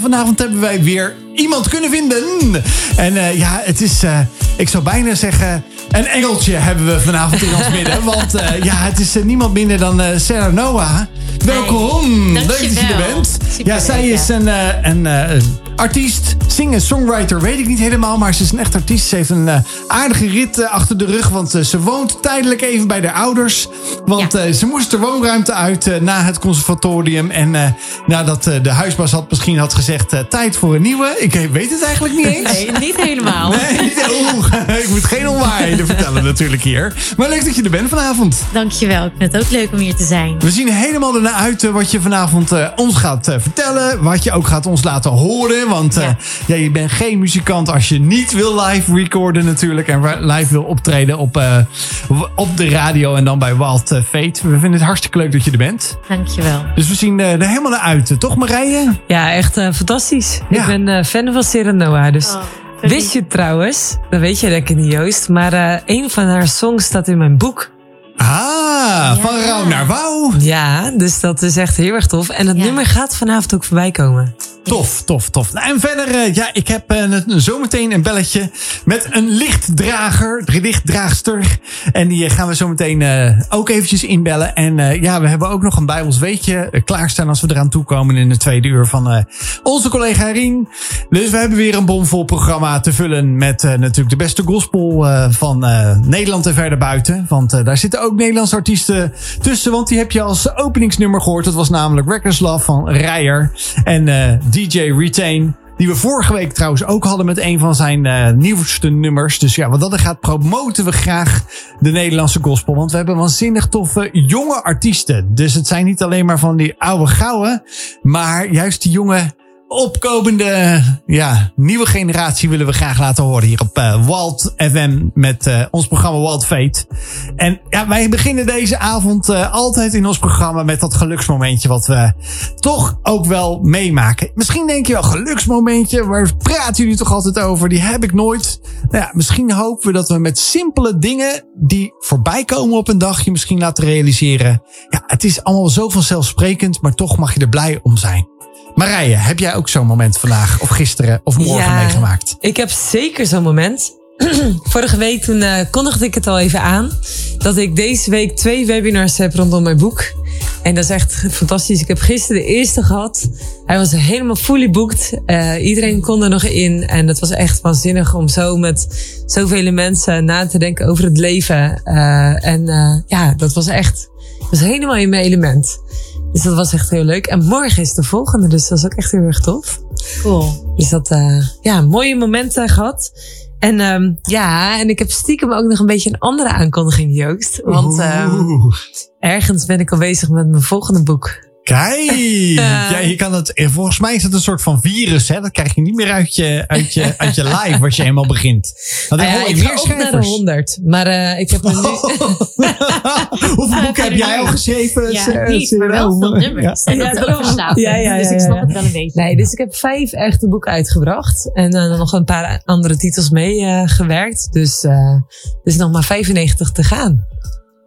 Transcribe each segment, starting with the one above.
Vanavond hebben wij weer iemand kunnen vinden. En uh, ja, het is, uh, ik zou bijna zeggen, een engeltje hebben we vanavond in ons midden. Want uh, ja, het is niemand minder dan Sarah Noah. Welkom. Hey, Leuk dat je er bent. Super ja, zij is een, een, een artiest, singer, songwriter, weet ik niet helemaal. Maar ze is een echt artiest. Ze heeft een aardige rit achter de rug. Want ze woont tijdelijk even bij haar ouders. Want ja. ze moest de woonruimte uit na het conservatorium. En nadat de huisbaas had misschien had gezegd... tijd voor een nieuwe. Ik weet het eigenlijk niet eens. Nee, niet helemaal. Nee, niet, oeh, ik moet geen onwaarheden vertellen natuurlijk hier. Maar leuk dat je er bent vanavond. Dankjewel. Ik vind het ook leuk om hier te zijn. We zien helemaal ernaar uit wat je vanavond ons gaat vertellen. Wat je ook gaat ons laten horen. Want uh, ja. je bent geen muzikant als je niet wil live recorden natuurlijk. En live wil optreden op, op de radio en dan bij Wild Fate. We vinden het hartstikke leuk dat je er bent. Dankjewel. Dus we zien er helemaal naar uit. Toch Marije? Ja, echt fantastisch. Ja. Ik ben fan van Sarah Noah. Dus oh. Wist je trouwens, dat weet je ik niet Joost, maar uh, een van haar songs staat in mijn boek. Ah, van ja. Rauw naar Wauw. Ja, dus dat is echt heel erg tof. En het ja. nummer gaat vanavond ook voorbij komen. Tof, tof, tof. Nou, en verder, uh, ja, ik heb uh, zometeen een belletje met een lichtdrager, lichtdraagster. En die gaan we zometeen uh, ook eventjes inbellen. En ja, we hebben ook nog een Bijbels weetje klaarstaan als we eraan toekomen in de tweede uur van onze collega Rien. Dus we hebben weer een bomvol programma te vullen met natuurlijk de beste gospel van Nederland en verder buiten. Want daar zitten ook Nederlandse artiesten tussen. Want die heb je als openingsnummer gehoord. Dat was namelijk Reckless Love van Rijer. En DJ Retain. Die we vorige week trouwens ook hadden met een van zijn uh, nieuwste nummers. Dus ja, wat dat gaat, promoten we graag de Nederlandse gospel. Want we hebben waanzinnig toffe jonge artiesten. Dus het zijn niet alleen maar van die oude gouden. Maar juist die jonge opkomende ja, nieuwe generatie willen we graag laten horen hier op uh, Walt FM met uh, ons programma Walt Fate. En ja, wij beginnen deze avond uh, altijd in ons programma met dat geluksmomentje wat we toch ook wel meemaken. Misschien denk je wel geluksmomentje, waar praten jullie toch altijd over? Die heb ik nooit. Nou ja, misschien hopen we dat we met simpele dingen die voorbij komen op een dagje misschien laten realiseren. Ja, het is allemaal zo vanzelfsprekend, maar toch mag je er blij om zijn. Marije, heb jij ook zo'n moment vandaag of gisteren of morgen ja, meegemaakt? Ik heb zeker zo'n moment. Vorige week toen uh, kondigde ik het al even aan. Dat ik deze week twee webinars heb rondom mijn boek. En dat is echt fantastisch. Ik heb gisteren de eerste gehad. Hij was helemaal fully booked. Uh, iedereen kon er nog in. En het was echt waanzinnig om zo met zoveel mensen na te denken over het leven. Uh, en ja, dat was echt dat was helemaal in mijn element. Dus dat was echt heel leuk. En morgen is de volgende, dus dat is ook echt heel erg tof. Cool. Dus dat, uh, ja, mooie momenten gehad. En um, ja, en ik heb stiekem ook nog een beetje een andere aankondiging, Joost. Want um, ergens ben ik al bezig met mijn volgende boek. Kijk, ja, je kan het, volgens mij is het een soort van virus, hè? Dat krijg je niet meer uit je, uit je, uit je live als je eenmaal begint. Nou ja, ik ga ook naar de 100, maar uh, ik heb er nu... Hoeveel boeken heb jij al geschreven? Ja, niet, maar wel veel nummers. Ja. En dat ja, ja, ja, Dus ik snap het wel een beetje. Nee, dus ik heb vijf echte boeken uitgebracht. En dan uh, nog een paar andere titels mee uh, gewerkt. Dus, uh, dus nog maar 95 te gaan.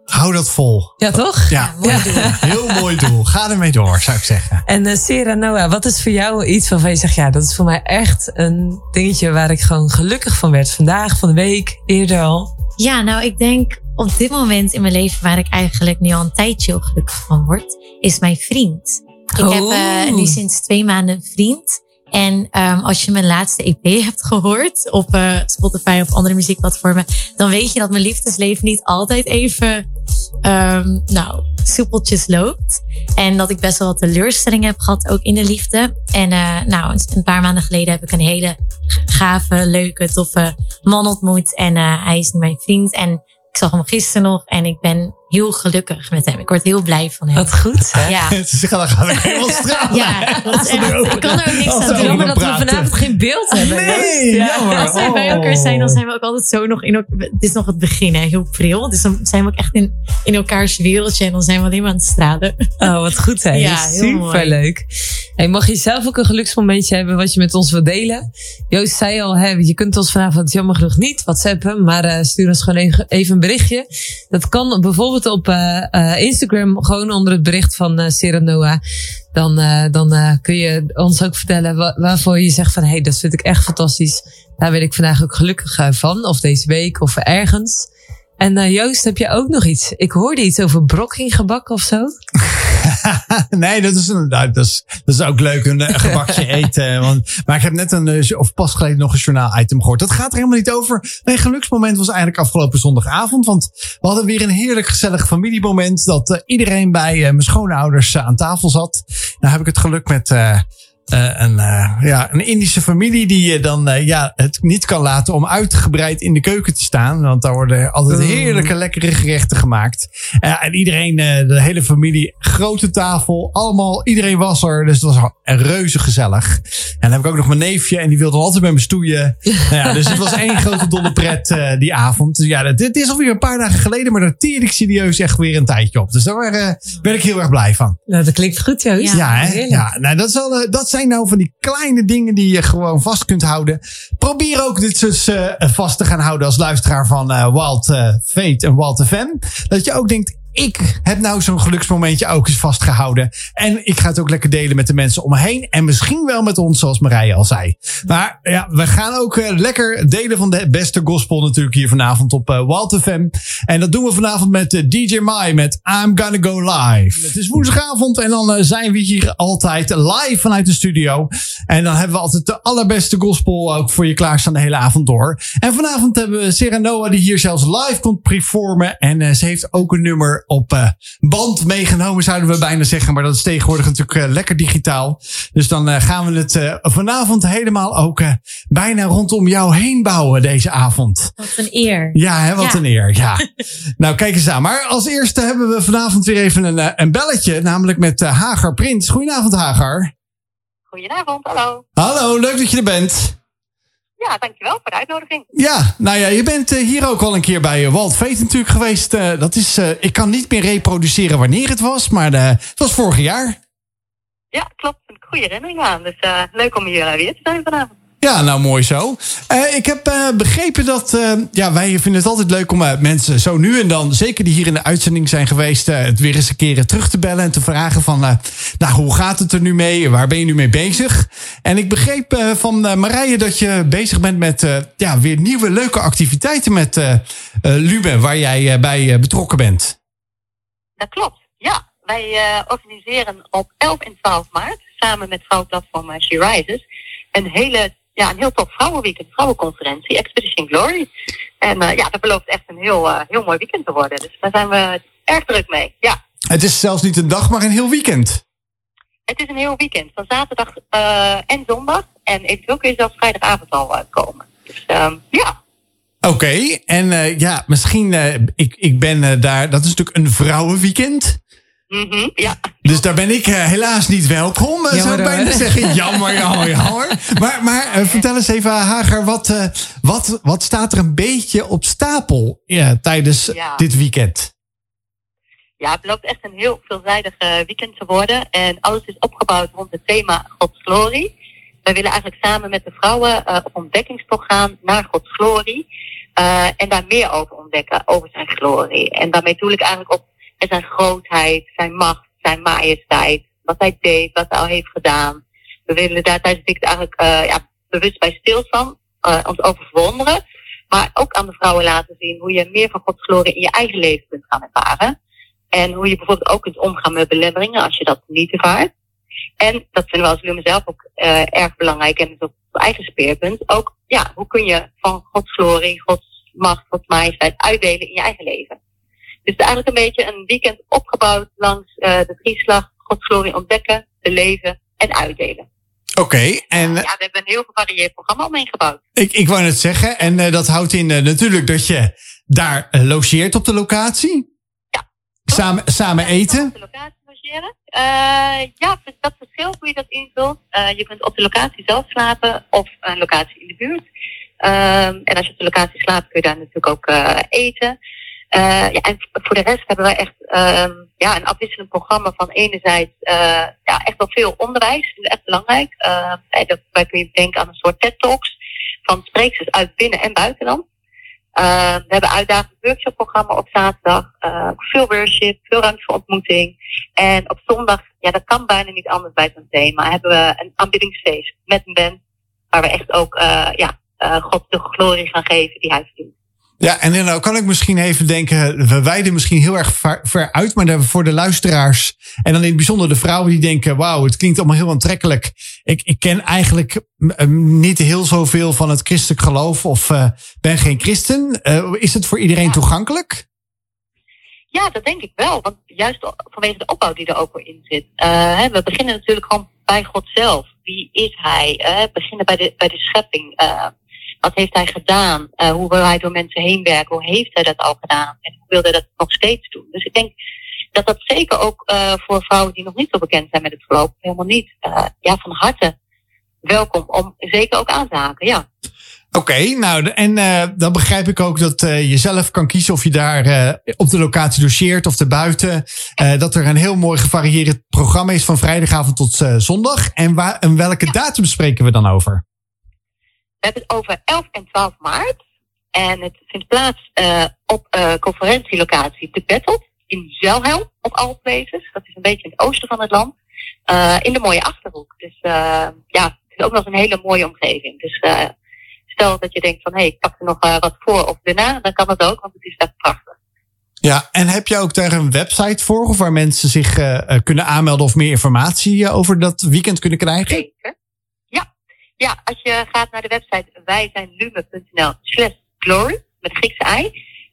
Hou dat vol. Ja, toch? Ja, mooi doel. heel mooi doel. Ga ermee door, zou ik zeggen. En uh, Sarah Noah, wat is voor jou iets waarvan je zegt... ja, dat is voor mij echt een dingetje waar ik gewoon gelukkig van werd. Vandaag, van de week, eerder al. Ja, nou, ik denk op dit moment in mijn leven... waar ik eigenlijk nu al een tijdje heel gelukkig van word... is mijn vriend. Ik oh. heb uh, nu sinds twee maanden een vriend... En um, als je mijn laatste EP hebt gehoord op uh, Spotify of andere muziekplatformen, dan weet je dat mijn liefdesleven niet altijd even, um, nou, soepeltjes loopt. En dat ik best wel wat teleurstellingen heb gehad, ook in de liefde. En uh, nou, een paar maanden geleden heb ik een hele gave, leuke, toffe man ontmoet. En uh, hij is nu mijn vriend. En ik zag hem gisteren nog en ik ben heel gelukkig met hem. Ik word heel blij van hem. Wat goed. Hè? Ja. Ze zeggen, dan ga ik helemaal stralen. Ja, dat is echt, ik kan er ook niks aan doen. Jammer dat we vanavond geen beeld hebben. Nee, ja. jammer. Als wij bij elkaar zijn, dan zijn we ook altijd zo nog in elkaar. Het is nog het begin, hè, heel pril. Dus dan zijn we ook echt in, in elkaars wereldje en dan zijn we alleen maar aan het stralen. Oh, wat goed hè. Ja, Super leuk. Hey, mag je zelf ook een geluksmomentje hebben wat je met ons wilt delen? Joost zei al, hè, je kunt ons vanavond jammer genoeg niet whatsappen, maar uh, stuur ons gewoon even een berichtje. Dat kan bijvoorbeeld bijvoorbeeld op uh, uh, Instagram, gewoon onder het bericht van uh, Serenoa, dan, dan kun je ons ook vertellen wa waarvoor je zegt van hey, dat vind ik echt fantastisch. Daar ben ik vandaag ook gelukkig van, of deze week, of ergens. En Joost, heb je ook nog iets? Ik hoorde iets over brokkinggebak of zo. nee, dat is, een, nou, dat, is, dat is ook leuk, een, een gebakje eten. Want, maar ik heb net een, eh, of pas geleden nog een journaal-item gehoord. Dat gaat er helemaal niet over. Mijn geluksmoment was eigenlijk afgelopen zondagavond. Want we hadden weer een heerlijk gezellig familiemoment. Dat uh, iedereen bij uh, mijn schoonouders aan tafel zat. Nou heb ik het geluk met uh, een, uh, ja, een Indische familie die je dan uh, ja, het niet kan laten om uitgebreid in de keuken te staan. Want daar worden altijd mm. heerlijke, lekkere gerechten gemaakt. en iedereen, de hele familie, grote tafel, allemaal, iedereen was er. Dus het was reuze gezellig. En dan heb ik ook nog mijn neefje en die wilde altijd met me stoeien. nou ja, dus het was één grote dolle pret die avond. Dus ja, dit is alweer een paar dagen geleden, maar daar teer ik serieus echt weer een tijdje op. Dus daar ben ik heel erg blij van. Nou, dat klinkt goed, Joost. Ja, ja, hè? ja nou, dat, is wel, dat zijn nou van die kleine dingen die je gewoon vast kunt houden. Probeer ook dit dus uh, vast te gaan houden als luisteraar van uh, Wild uh, Fate en Wild FM. Dat je ook denkt, ik heb nou zo'n geluksmomentje ook eens vastgehouden. En ik ga het ook lekker delen met de mensen om me heen. En misschien wel met ons, zoals Marije al zei. Maar ja, we gaan ook uh, lekker delen van de beste gospel natuurlijk hier vanavond op uh, Walt FM. En dat doen we vanavond met uh, DJ Mai met I'm Gonna Go Live. Het is woensdagavond en dan zijn we hier altijd live vanuit de studio. En dan hebben we altijd de allerbeste gospel ook voor je klaarstaan de hele avond door. En vanavond hebben we Sarah Noah die hier zelfs live komt performen. En ze heeft ook een nummer op uh, band meegenomen, zouden we bijna zeggen. Maar dat is tegenwoordig natuurlijk uh, lekker digitaal. Dus dan uh, gaan we het vanavond helemaal ook bijna rondom jou heen bouwen deze avond. Wat een eer. Ja, hè, wat ja. een eer. Ja. nou, kijk eens aan. Maar als eerste hebben we vanavond weer even een, een belletje. Namelijk met Hagar Prins. Goedenavond, Hagar. Goedenavond, hallo. Hallo, leuk dat je er bent. Ja, dankjewel voor de uitnodiging. Ja, nou ja, je bent uh, hier ook al een keer bij uh, Walt Veet natuurlijk geweest. Uh, dat is, ik kan niet meer reproduceren wanneer het was, maar het was vorig jaar. Ja, klopt. Een goede herinnering aan. Dus leuk om hier weer te zijn vanavond. Ja, nou mooi zo. Uh, ik heb uh, begrepen dat. Uh, ja, wij vinden het altijd leuk om mensen zo nu en dan, zeker die hier in de uitzending zijn geweest, het weer eens een keer terug te bellen en te vragen van. nou, hoe gaat het er nu mee? Waar ben je nu mee bezig? En ik begreep van Marije dat je bezig bent met ja, weer nieuwe leuke activiteiten met Lube, waar jij bij betrokken bent. Dat klopt, ja. Wij organiseren op 11 en 12 maart samen met vrouwenplatform She Rises een hele ja, een heel tof vrouwenweekend, vrouwenconferentie, Expedition Glory. En uh, ja, dat belooft echt een heel, uh, heel mooi weekend te worden. Dus daar zijn we erg druk mee, ja. Het is zelfs niet een dag, maar een heel weekend. Het is een heel weekend, van zaterdag uh, en zondag. En eventueel kun je zelfs vrijdagavond al komen. Dus ja. Oké, okay, en ja, misschien, ik, ik ben daar, dat is natuurlijk een vrouwenweekend. Mm -hmm, ja. Dus daar ben ik uh, helaas niet welkom, uh, zou ik bijna zeggen. Jammer, jammer, jammer. Maar, maar uh, vertel eens even, Hager, wat, wat, wat staat er een beetje op stapel ja, tijdens ja. dit weekend? Ja, het loopt echt een heel veelzijdig weekend te worden. En alles is opgebouwd rond het thema Gods glorie. Wij willen eigenlijk samen met de vrouwen op ontdekkingstocht gaan naar Gods glorie. en daar meer over ontdekken, over zijn glorie. En daarmee doe ik eigenlijk op en zijn grootheid, zijn macht, zijn majesteit. Wat hij deed, wat hij al heeft gedaan. We willen daar tijdens het eigenlijk uh, ja, bewust bij stilstaan. Uh, ons over verwonderen. Maar ook aan de vrouwen laten zien hoe je meer van Gods glorie in je eigen leven kunt gaan ervaren. En hoe je bijvoorbeeld ook kunt omgaan met belemmeringen als je dat niet ervaart. En dat vinden we als Lume zelf ook uh, erg belangrijk en is ook het eigen speerpunt. Ook, ja, hoe kun je van Gods glorie, Gods macht, Gods majesteit uitdelen in je eigen leven. Dus eigenlijk een beetje een weekend opgebouwd langs uh, de drieslag Gods glorie ontdekken, leven en uitdelen. Oké, okay, en... Ja, we hebben een heel gevarieerd programma omheen gebouwd. Ik, ik wou het zeggen, en uh, dat houdt in uh, natuurlijk dat je daar logeert op de locatie. Ja. Samen, samen eten. Op de locatie logeren. ja, dat verschilt hoe je dat invult. je kunt op de locatie zelf slapen of een locatie in de buurt. Ehm, en als je op de locatie slaapt kun je daar natuurlijk ook eten. Uh, ja, en voor de rest hebben wij echt uh, ja, een afwisselend programma van enerzijds uh, ja, echt wel veel onderwijs. Dat is echt belangrijk. Uh, dat, wij kun je denken aan een soort TED Talks van sprekers uit binnen- en buitenland. Uh, we hebben uitdagend workshopprogramma op zaterdag. Uh, veel worship, veel ruimte voor ontmoeting. En op zondag, ja, dat kan bijna niet anders bij zo'n thema. Hebben we een aanbiddingsfeest met een band. Waar we echt ook uh, ja, God de glorie gaan geven die hij verdient. Ja, en dan kan ik misschien even denken, we wijden misschien heel erg ver, uit, maar voor de luisteraars en dan in het bijzonder de vrouwen die denken, wauw, het klinkt allemaal heel aantrekkelijk. Ik, ik ken eigenlijk niet heel zoveel van het christelijk geloof of uh, ben geen christen. Uh, is het voor iedereen toegankelijk? Ja, dat denk ik wel. Want juist vanwege de opbouw die er ook in zit. Uh, we beginnen natuurlijk gewoon bij God zelf. Wie is hij? we beginnen bij de, bij de schepping. Wat heeft hij gedaan? Uh, hoe wil hij door mensen heen werken? Hoe heeft hij dat al gedaan? En hoe wil hij dat nog steeds doen? Dus ik denk dat dat zeker ook uh, voor vrouwen die nog niet zo bekend zijn met het geloof, helemaal niet. Uh, ja, van harte welkom om zeker ook aan te haken, ja. Oké, okay, nou, en uh, dan begrijp ik ook dat uh, je zelf kan kiezen of je daar uh, op de locatie doseert of erbuiten. dat er een heel mooi gevarieerd programma is van vrijdagavond tot zondag. En, waar, en welke datum spreken we dan over? We hebben het over 11 en 12 maart. En het vindt plaats uh, op uh, conferentielocatie De Battle in Zelhelm, op all places. Dat is een beetje in het oosten van het land. Uh, in de mooie Achterhoek. Dus ja, het is ook nog een hele mooie omgeving. Dus stel dat je denkt van, hé, hey, ik pak er nog wat voor of daarna, dan kan dat ook, want het is daar prachtig. Ja, en heb je ook daar een website voor, of waar mensen zich kunnen aanmelden of meer informatie over dat weekend kunnen krijgen? Zeker. Ja, als je gaat naar de website wijzijnlume.nl slash glory, met Griekse ei,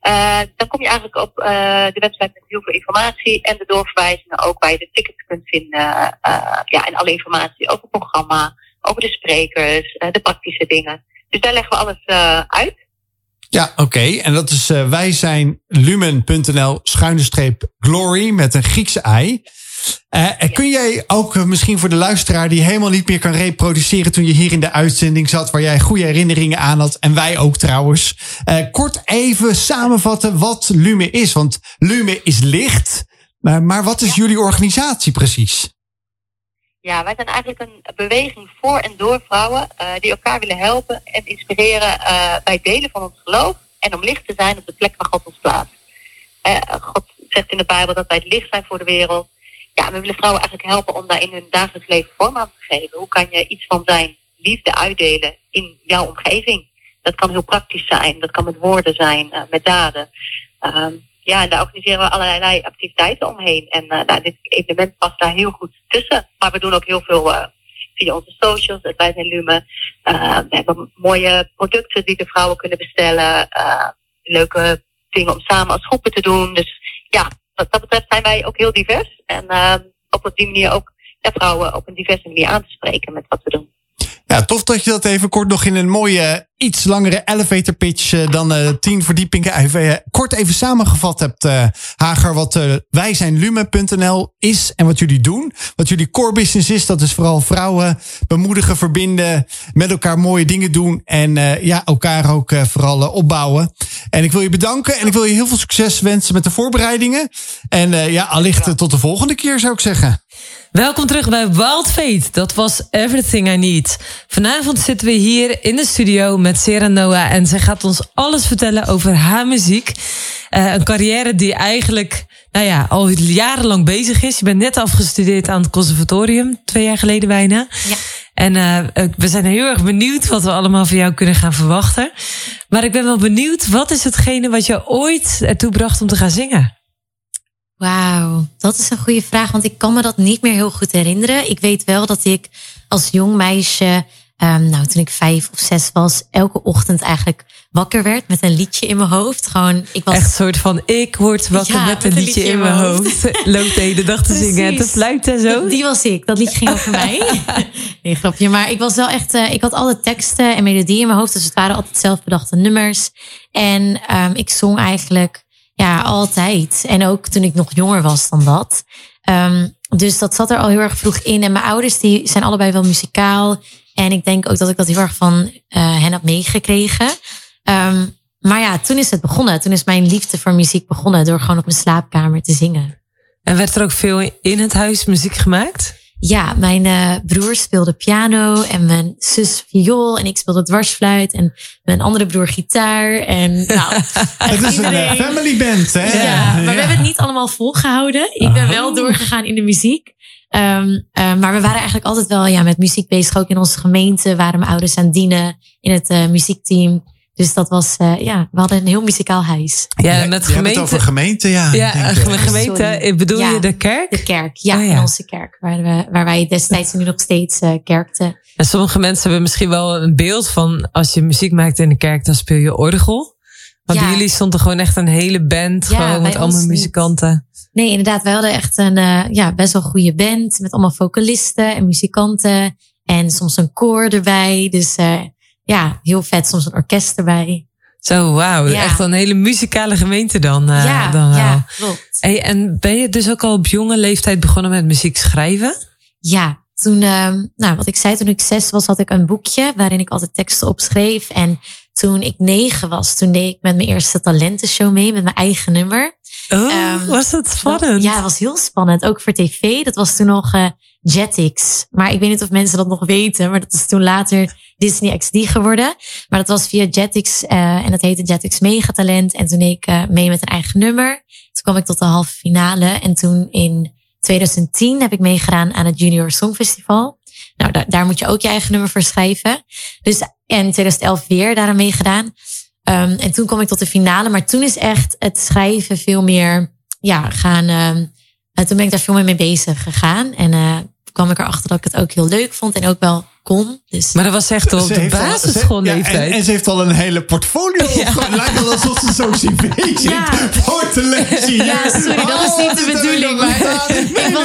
uh, dan kom je eigenlijk op uh, de website met heel veel informatie en de doorverwijzingen ook waar je de tickets kunt vinden. Uh, ja, en alle informatie over het programma, over de sprekers, de praktische dingen. Dus daar leggen we alles uit. Ja, oké. En dat is wij zijn lumen.nl schuine streep glory met een Griekse ei. Uh, kun jij ook uh, misschien voor de luisteraar die helemaal niet meer kan reproduceren toen je hier in de uitzending zat, waar jij goede herinneringen aan had en wij ook trouwens, uh, kort even samenvatten wat Lume is? Want Lume is licht, maar, maar wat is jullie organisatie precies? Ja, wij zijn eigenlijk een beweging voor en door vrouwen die elkaar willen helpen en inspireren bij het delen van ons geloof en om licht te zijn op de plek waar God ons plaatst. God zegt in de Bijbel dat wij het licht zijn voor de wereld ja, we willen vrouwen eigenlijk helpen om daar in hun dagelijks leven vorm aan te geven. Hoe kan je iets van zijn liefde uitdelen in jouw omgeving? Dat kan heel praktisch zijn, dat kan met woorden zijn, uh, met daden. Um, ja, en daar organiseren we allerlei activiteiten omheen. En uh, nou, dit evenement past daar heel goed tussen. Maar we doen ook heel veel uh, via onze socials, het Wij zijn Lumen. we hebben mooie producten die de vrouwen kunnen bestellen. leuke dingen om samen als groepen te doen. Dus ja, wat dat betreft zijn wij ook heel divers. En uh, op die manier ook ja, vrouwen op een diverse manier aan te spreken met wat we doen. Ja, tof dat je dat even kort nog in een mooie, iets langere elevator pitch uh, dan uh, tien verdiepingen even, uh, kort even samengevat hebt, Hager, wat wij zijn lumen.nl is en wat jullie doen. Wat jullie core business is, dat is vooral vrouwen bemoedigen, verbinden, met elkaar mooie dingen doen en ja, elkaar ook vooral opbouwen. En ik wil je bedanken en ik wil je heel veel succes wensen met de voorbereidingen. En ja, allicht tot de volgende keer zou ik zeggen. Welkom terug bij Wild Fate. Dat was Everything I Need. Vanavond zitten we hier in de studio met Sarah Noah en zij gaat ons alles vertellen over haar muziek. Uh, een carrière die eigenlijk nou ja, al jarenlang bezig is. Je bent net afgestudeerd aan het conservatorium, twee jaar geleden bijna. Ja. En uh, we zijn heel erg benieuwd wat we allemaal van jou kunnen gaan verwachten. Maar ik ben wel benieuwd, wat is hetgene wat je ooit ertoe bracht om te gaan zingen? Wauw, dat is een goede vraag, want ik kan me dat niet meer heel goed herinneren. Ik weet wel dat ik als jong meisje, um, nou toen ik vijf of zes was, elke ochtend eigenlijk wakker werd met een liedje in mijn hoofd. Gewoon, ik was echt een soort van ik word wakker met, een liedje, in mijn hoofd. Loopt de hele dag te zingen te fluiten en zo. Die was ik. Dat liedje ging over mij. nee, grapje. Maar ik was wel echt. Uh, ik had alle teksten en melodieën in mijn hoofd, dus het waren altijd zelfbedachte nummers. En um, ik zong eigenlijk ja, altijd. En ook toen ik nog jonger was dan dat. Um, dus dat zat er al heel erg vroeg in. En mijn ouders die zijn allebei wel muzikaal. En ik denk ook dat ik dat heel erg van uh, hen heb meegekregen. Um, maar ja, toen is het begonnen. Toen is mijn liefde voor muziek begonnen door gewoon op mijn slaapkamer te zingen. En werd er ook veel in het huis muziek gemaakt? Ja, mijn uh, broer speelde piano en mijn zus viool en ik speelde dwarsfluit en mijn andere broer gitaar. En nou, het is een uh, family band, hè? Ja, maar we hebben het niet allemaal volgehouden. Ik ben wel doorgegaan in de muziek. Um, uh, maar we waren eigenlijk altijd wel ja, met muziek bezig. Ook in onze gemeente waren mijn ouders aan het dienen in het uh, muziekteam. Dus dat was, uh, ja, we hadden een heel muzikaal huis. Ja, met Je hebt gemeente. het over gemeente, ja. Ja, denk ik. de gemeente. Sorry. Bedoel Ja. je de kerk? De kerk, ja, Oh, ja. in onze kerk. Waar, we, waar wij destijds en nu nog steeds uh, kerkten. En sommige mensen hebben misschien wel een beeld van als je muziek maakt in de kerk, dan speel je orgel. Want Ja. bij jullie stond er gewoon echt een hele band, Ja, gewoon met allemaal niet. muzikanten. Nee, inderdaad. Wij hadden echt een uh, ja, best wel goede band. Met allemaal vocalisten en muzikanten. En soms een koor erbij. Dus uh, ja, heel vet. Soms een orkest erbij. Zo, wauw. Ja. Echt een hele muzikale gemeente dan. eh, ja, dan wel. ja, klopt. Hey, en ben je dus ook al op jonge leeftijd begonnen met muziek schrijven? Ja, toen, uh, nou, wat ik zei, toen ik zes was, had ik een boekje waarin ik altijd teksten opschreef. En toen ik negen was, toen deed ik met mijn eerste talentenshow mee, met mijn eigen nummer. Oh, Ehm, was dat spannend? Ja, het was heel spannend. Ook voor tv. Dat was toen nog uh, Jetix. Maar ik weet niet of mensen dat nog weten. Maar dat is toen later Disney XD geworden. Maar dat was via Jetix. Uh, en dat heette Jetix Megatalent. En toen deed ik uh, mee met een eigen nummer. Toen kwam ik tot de halve finale. En toen in 2010 heb ik meegedaan aan het Junior Songfestival. Nou, daar, moet je ook je eigen nummer voor schrijven. Dus en in 2011 weer daaraan meegedaan. Um, en toen kwam ik tot de finale. Maar toen is echt het schrijven veel meer ja, gaan. Um, uh, toen ben ik daar veel meer mee bezig gegaan. En kwam ik erachter dat ik het ook heel leuk vond en ook wel kon. Dus. Maar dat was echt op de basisschoolleeftijd. Ja, en, en ze heeft al een hele portfolio. Ja. Lijkt wel alsof ze zo'n cv zit Ja. voor te lezen. Ja, sorry, dat was niet de ik bedoeling, maar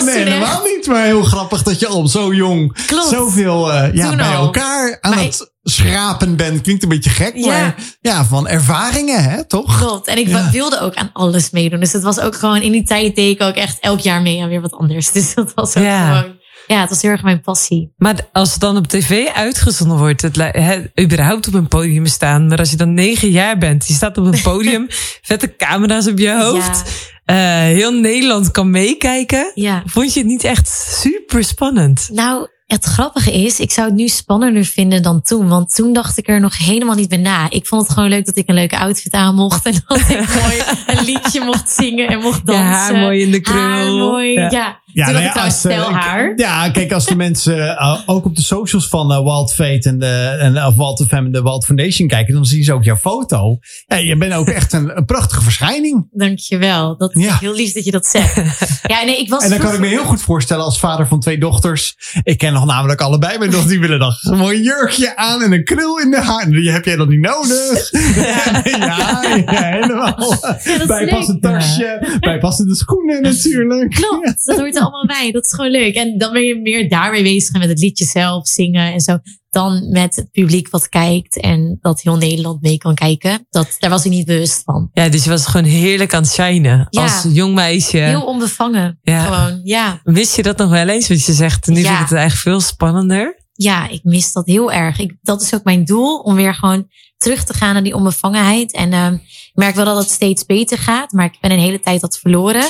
Nee, helemaal niet. Maar heel grappig dat je al zo jong Klopt. zoveel uh, ja, Toen bij al. elkaar aan Maar het schrapen bent. Klinkt een beetje gek, Ja. maar ja, van ervaringen, hè, toch? Klopt. En ik Ja. wilde ook aan alles meedoen. Dus het was ook gewoon in die tijd deed ik ook echt elk jaar mee aan weer wat anders. Dus dat was ook Ja. gewoon. Ja, het was heel erg mijn passie. Maar als het dan op tv uitgezonden wordt, het, hè, überhaupt op een podium staan. Maar als je dan negen jaar bent, je staat op een podium, vette camera's op je hoofd. eh, heel Nederland kan meekijken. Ja. Vond je het niet echt super spannend? Nou, het grappige is, ik zou het nu spannender vinden dan toen. Want toen dacht ik er nog helemaal niet bij na. Ik vond het gewoon leuk dat ik een leuke outfit aan mocht. En dat ik mooi een liedje mocht zingen en mocht dansen. haar mooi in de krul. Haar mooi, Ja. ja. Ja, toen nou ja, als, eh, haar. Ja, kijk, als de mensen uh, ook op de socials van uh, Wild Fate en de en, of Wild FM en de Wild Foundation kijken, dan zien ze ook jouw foto. Ja, je bent ook echt een, een prachtige verschijning. Dankjewel. Dat is Ja. heel lief dat je dat zegt. Ja, nee, ik was En dan kan ik me heel goed voorstellen als vader van twee dochters. Ik ken nog namelijk allebei mijn dochters. Die willen dan een mooi jurkje aan en een krul in de haar. Die heb jij dat niet nodig. Ja, ja, ja, helemaal. is Bijpassend tasje. Bijpassende schoenen natuurlijk. Klopt, dat hoort er allemaal bij. Dat is gewoon leuk. En dan ben je meer daarmee bezig met het liedje zelf zingen en zo. Dan met het publiek wat kijkt en dat heel Nederland mee kan kijken. Dat, daar was ik niet bewust van. Ja, dus je was gewoon heerlijk aan het shinen. Ja. Als jong meisje. Heel onbevangen. Ja. Gewoon, ja. Wist je dat nog wel eens? Want je zegt, nu vind Ja. ik het eigenlijk veel spannender. Ja, ik mis dat heel erg. Ik, dat is ook mijn doel, om weer gewoon terug te gaan naar die onbevangenheid. En uh, ik merk wel dat het steeds beter gaat, maar ik ben een hele tijd dat verloren.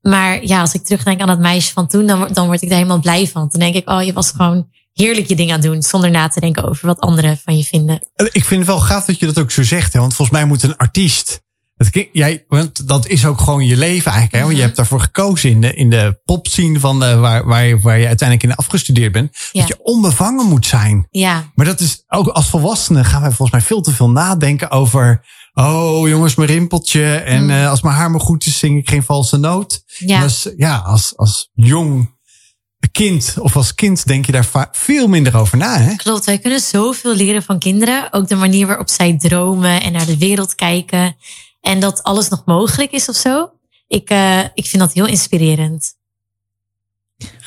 Maar ja, als ik terugdenk aan dat meisje van toen, dan, dan word ik daar helemaal blij van. Dan denk ik, oh, je was gewoon heerlijk je ding aan doen, zonder na te denken over wat anderen van je vinden. Ik vind het wel gaaf dat je dat ook zo zegt. Hè? Want volgens mij moet een artiest. Jij, want dat is ook gewoon je leven eigenlijk. Hè? Want je Mhm. hebt daarvoor gekozen in de, in de popscene van de, waar, waar, je, waar je uiteindelijk in afgestudeerd bent. Ja. Dat je onbevangen moet zijn. Ja, Maar dat is ook als volwassenen gaan wij volgens mij veel te veel nadenken over. Oh jongens, mijn rimpeltje. En Mm. eh, als mijn haar maar goed is, zing ik geen valse noot. ja. Als, ja, als, als jong kind of als kind denk je daar veel minder over na. Hè? Klopt, wij kunnen zoveel leren van kinderen. Ook de manier waarop zij dromen en naar de wereld kijken. En dat alles nog mogelijk is of zo. Ik, uh, ik vind dat heel inspirerend.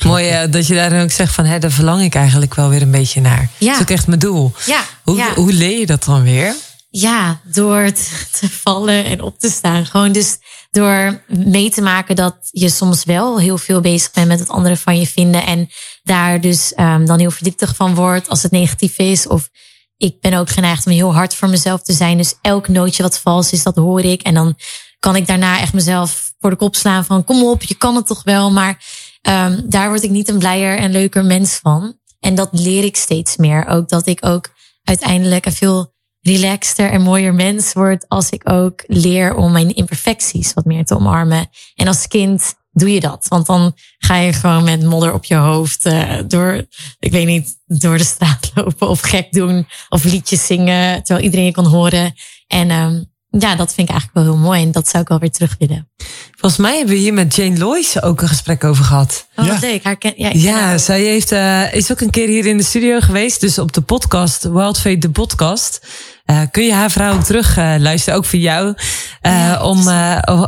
Mooi uh, dat je daar dan ook zegt van, hè, daar verlang ik eigenlijk wel weer een beetje naar. Ja. Dat is ook echt mijn doel. Ja, Hoe, ja. hoe leer je dat dan weer? Ja, door te, vallen en op te staan. Gewoon dus door mee te maken dat je soms wel heel veel bezig bent met het andere van je vinden. En daar dus um, dan heel verdrietig van wordt als het negatief is. Of ik ben ook geneigd om heel hard voor mezelf te zijn. Dus elk nootje wat vals is, dat hoor ik. En dan kan ik daarna echt mezelf voor de kop slaan van kom op, je kan het toch wel. Maar ehm, daar word ik niet een blijer en leuker mens van. En dat leer ik steeds meer. Ook dat ik ook uiteindelijk een veel relaxter en mooier mens word als ik ook leer om mijn imperfecties wat meer te omarmen. En als kind doe je dat. Want dan ga je gewoon met modder op je hoofd uh, door, ik weet niet, door de straat lopen of gek doen of liedjes zingen terwijl iedereen je kan horen. En um, ja, dat vind ik eigenlijk wel heel mooi en dat zou ik wel weer terug willen. Volgens mij hebben we hier met Jane Loyce ook een gesprek over gehad. Oh, ja. leuk. Haar ken, ja, ja zij heeft, uh, is ook een keer hier in de studio geweest. Dus op de podcast, Wild Fate, de podcast. Uh, kun je haar verhaal ook terug uh, luisteren, ook voor jou. Ja, om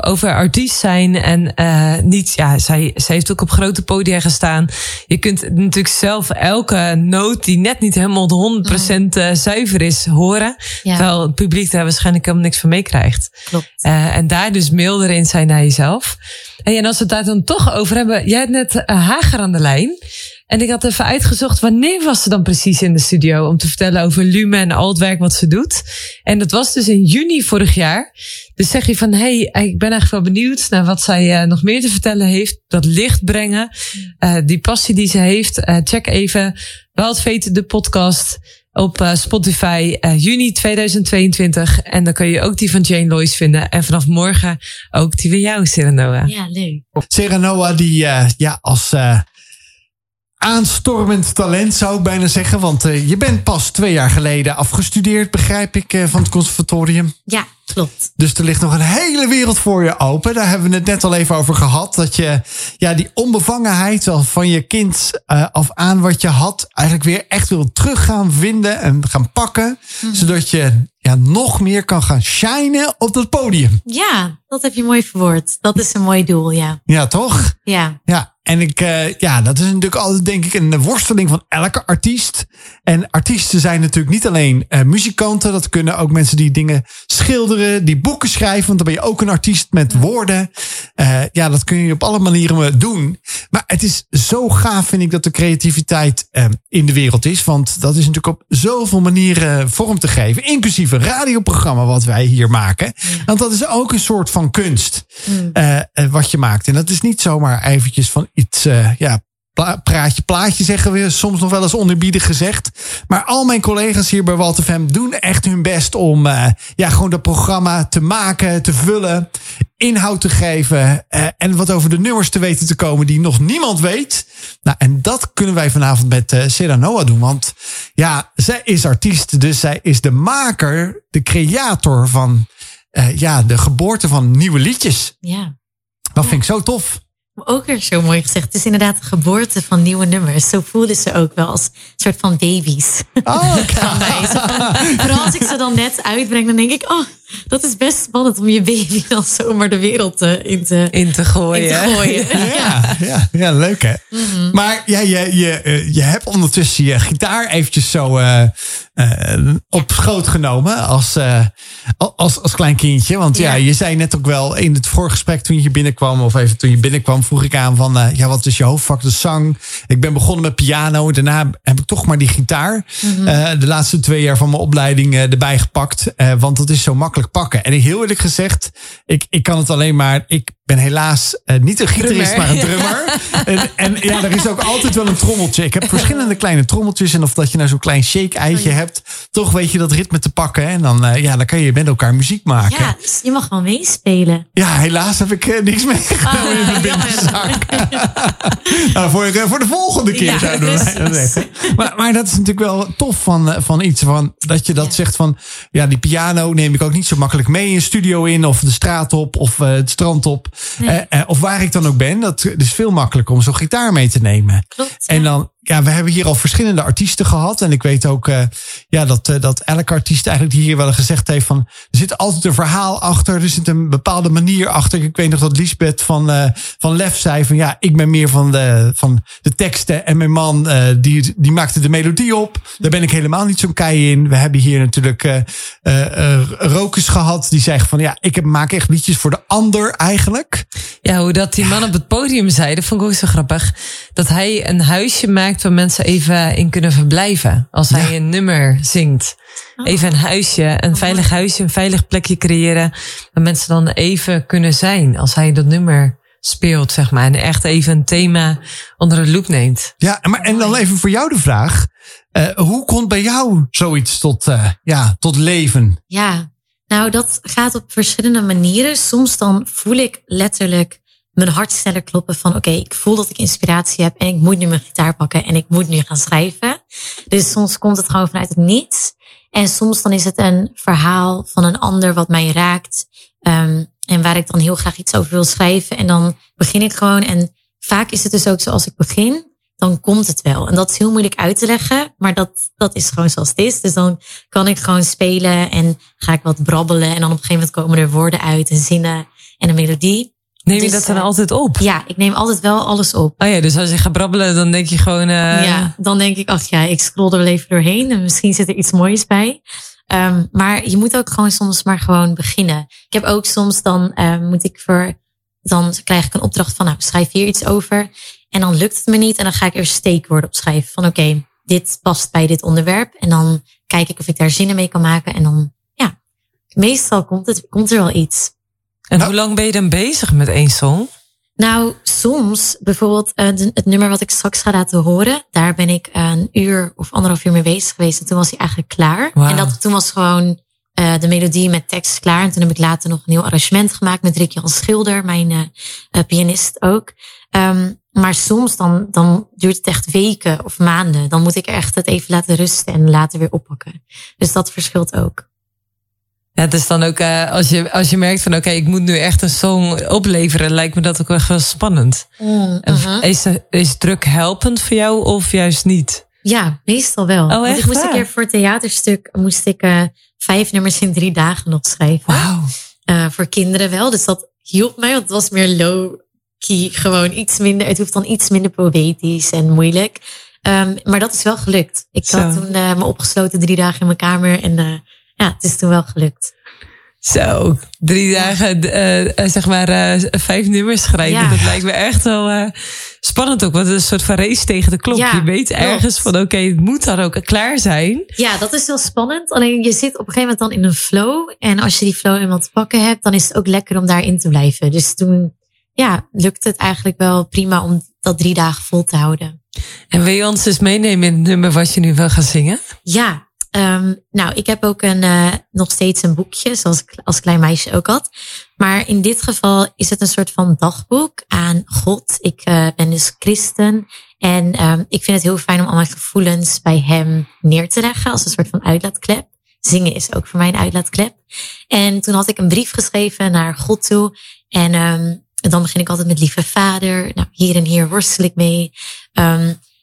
over artiest zijn en niet, ja, zij, zij heeft ook op grote podia gestaan. Je kunt natuurlijk zelf elke noot die net niet helemaal de 100% zuiver is horen. Ja. Terwijl het publiek daar waarschijnlijk helemaal niks van meekrijgt. Klopt. en daar dus milder in zijn naar jezelf. En als we het daar dan toch over hebben, jij hebt net Hager aan de lijn. En ik had even uitgezocht wanneer was ze dan precies in de studio om te vertellen over Lume en al het werk wat ze doet. En dat was dus in juni vorig jaar. Dus zeg je van, hey, ik ben echt wel benieuwd naar wat zij uh, nog meer te vertellen heeft. Dat licht brengen, uh, die passie die ze heeft. Uh, check even Wild Fate, de podcast op Spotify juni 2022. En dan kun je ook die van Jane Loyce vinden. En vanaf morgen ook die van jou, Serenoa. Ja, leuk. Serenoa die ja, als aanstormend talent, zou ik bijna zeggen. Want uh, je bent pas twee jaar geleden afgestudeerd, begrijp ik, uh, van het conservatorium. Ja, klopt. Dus er ligt nog een hele wereld voor je open. Daar hebben we het net al even over gehad. Dat je ja, die onbevangenheid van je kind uh, af aan wat je had, eigenlijk weer echt wil terug gaan vinden en gaan pakken. Mm. Zodat je ja, nog meer kan gaan shinen op dat podium. Ja, dat heb je mooi verwoord. Dat is een mooi doel, ja. Ja, toch? Ja. Ja, en ik, uh, ja, dat is natuurlijk altijd, denk ik, een worsteling van elke artiest. En artiesten zijn natuurlijk niet alleen uh, muzikanten. Dat kunnen ook mensen die dingen schilderen, die boeken schrijven. Want dan ben je ook een artiest met woorden. Uh, ja, dat kun je op alle manieren doen. Maar het is zo gaaf, vind ik, dat de creativiteit in de wereld is. Want dat is natuurlijk op zoveel manieren vorm te geven. Inclusief een radioprogramma wat wij hier maken. Want dat is ook een soort van kunst. Mm. wat je maakt. En dat is niet zomaar eventjes van iets, uh, ja, praatje plaatje zeggen we soms nog wel eens onderbiedig gezegd. Maar al mijn collega's hier bij Walter Fem doen echt hun best om uh, ja, gewoon dat programma te maken, te vullen, inhoud te geven uh, en wat over de nummers te weten te komen die nog niemand weet. Nou, en dat kunnen wij vanavond met uh, Sarah Noah doen. Want ja, zij is artiest, dus zij is de maker, de creator van ja, de geboorte van nieuwe liedjes. Ja. Dat vind ik zo tof ook weer zo mooi gezegd. Het is inderdaad de geboorte van nieuwe nummers. Zo voelen ze ook wel als een soort van baby's. Oh, Vooral als ik ze dan net uitbreng, dan denk ik, oh, dat is best spannend om je baby dan zomaar de wereld uh, in, te, in te gooien. In te gooien. ja, ja, ja, leuk hè. Mm -hmm. Maar ja, je, je, eh, je hebt ondertussen je gitaar eventjes zo uh, uh, op schoot genomen als, uh, als, als klein kindje. Want ja. ja. je zei net ook wel in het voorgesprek toen je binnenkwam, of even toen je binnenkwam, vroeg ik aan van, uh, ja, wat is je hoofdvak? De zang. Ik ben begonnen met piano. Daarna heb ik toch maar die gitaar mm -hmm. de laatste twee jaar van mijn opleiding erbij gepakt. want dat is zo makkelijk pakken. En heel eerlijk gezegd, ik, ik kan het alleen maar, ik ben helaas uh, niet een gitarist, maar een drummer. en, en, ja, er is ook altijd wel een trommeltje. Ik heb verschillende kleine trommeltjes. En of dat je nou zo'n klein shake-eitje hebt, toch weet je dat ritme te pakken. En dan, uh, ja, dan kan je met elkaar muziek maken. Ja, dus je mag gewoon meespelen. Ja, helaas heb ik uh, niks meegenomen ah, in mijn binnenzak. nou, voor, voor de volgende keer ja, zouden we zeggen. Maar, maar dat is natuurlijk wel tof van, van iets. Van, dat je dat ja. zegt van, ja, die piano neem ik ook niet zo makkelijk mee een studio in. Of de straat op, of het strand op. Nee. Uh, of waar ik dan ook ben, dat is veel makkelijker om zo'n gitaar mee te nemen. Klopt, en dan ja, we hebben hier al verschillende artiesten gehad. En ik weet ook uh, ja, dat, uh, dat elke artiest eigenlijk die hier wel gezegd heeft van... er zit altijd een verhaal achter, er zit een bepaalde manier achter. Ik weet nog dat Lisbeth van, uh, van Lef zei van... ja, ik ben meer van de, van de teksten en mijn man die, die maakte de melodie op. Daar ben ik helemaal niet zo'n kei in. We hebben hier natuurlijk Rokus gehad die zegt van... ja, ik heb, maak echt liedjes voor de ander eigenlijk. Ja, hoe dat die man op het podium zei, dat vond ik ook zo grappig. Dat hij een huisje maakt waar mensen even in kunnen verblijven. Als hij een nummer zingt. Even een huisje, een veilig huisje, een veilig plekje creëren. Waar mensen dan even kunnen zijn als hij dat nummer speelt, zeg maar. En echt even een thema onder de loep neemt. Ja, maar en dan even voor jou de vraag. Uh, hoe komt bij jou zoiets tot, uh, ja, tot leven? Ja, nou dat gaat op verschillende manieren. Soms dan voel ik letterlijk mijn hart sneller kloppen van oké, ik voel dat ik inspiratie heb en ik moet nu mijn gitaar pakken en ik moet nu gaan schrijven. Dus soms komt het gewoon vanuit het niets. En soms dan is het een verhaal van een ander wat mij raakt. Um, en waar ik dan heel graag iets over wil schrijven. En dan begin ik gewoon. En vaak is het dus ook zoals ik begin, dan komt het wel. En dat is heel moeilijk uit te leggen, maar dat, dat is gewoon zoals het is. Dus dan kan ik gewoon spelen en ga ik wat brabbelen. En dan op een gegeven moment komen er woorden uit en zinnen en een melodie. Neem je dus, dat dan uh, altijd op? Ja, ik neem altijd wel alles op. Oh ja, dus als je gaat brabbelen, dan denk je gewoon. Uh... Ja, dan denk ik, ach ja, ik scroll er wel even doorheen en misschien zit er iets moois bij. Um, maar je moet ook gewoon soms maar gewoon beginnen. Ik heb ook soms dan uh, moet ik voor, dan krijg ik een opdracht van, nou, schrijf hier iets over. En dan lukt het me niet en dan ga ik eerst steekwoorden opschrijven van, oké, okay, dit past bij dit onderwerp. En dan kijk ik of ik daar zinnen mee kan maken. En dan, ja, meestal komt, het, komt er wel iets. En hoe lang ben je dan bezig met één song? Nou, soms, bijvoorbeeld uh, het nummer wat ik straks ga laten horen, daar ben ik een uur of anderhalf uur mee bezig geweest. En toen was hij eigenlijk klaar. Wow. En dat, toen was gewoon uh, de melodie met tekst klaar. En toen heb ik later nog een heel arrangement gemaakt met Rick Jan Schilder, mijn uh, pianist ook. Um, maar soms dan, dan duurt het echt weken of maanden. Dan moet ik echt het even laten rusten en later weer oppakken. Dus dat verschilt ook. Ja, het is dan ook uh, als, je, als je merkt van oké, okay, ik moet nu echt een song opleveren, lijkt me dat ook echt wel spannend. Mm, uh-huh. is, is druk helpend voor jou of juist niet? Ja, meestal wel. Oh, Want ik moest een keer voor het theaterstuk moest ik uh, vijf nummers in drie dagen nog schrijven. Wow. Uh, voor kinderen wel. Dus dat hielp mij, want het was meer low key. Gewoon iets minder. Het hoeft dan iets minder poëtisch en moeilijk. Um, maar dat is wel gelukt. Ik Zo. had toen uh, me opgesloten drie dagen in mijn kamer en ja, het is toen wel gelukt. Zo, drie dagen, uh, zeg maar, uh, vijf nummers schrijven. Ja. Dat lijkt me echt wel uh, spannend ook. Want het is een soort van race tegen de klok. Ja, je weet ergens van, oké, okay, het moet dan ook klaar zijn. Ja, dat is wel spannend. Alleen je zit op een gegeven moment dan in een flow. En als je die flow eenmaal te pakken hebt, dan is het ook lekker om daarin te blijven. Dus toen, ja, lukt het eigenlijk wel prima om dat drie dagen vol te houden. En wil je ons dus meenemen in het nummer wat je nu wil gaan zingen? Ja, Um, nou, ik heb ook een, uh, nog steeds een boekje, zoals ik als klein meisje ook had. Maar in dit geval is het een soort van dagboek aan God. Ik uh, ben dus christen en um, ik vind het heel fijn om al mijn gevoelens bij hem neer te leggen als een soort van uitlaatklep. Zingen is ook voor mij een uitlaatklep. En toen had ik een brief geschreven naar God toe. En um, dan begin ik altijd met lieve vader. Nou, hier en hier worstel ik mee.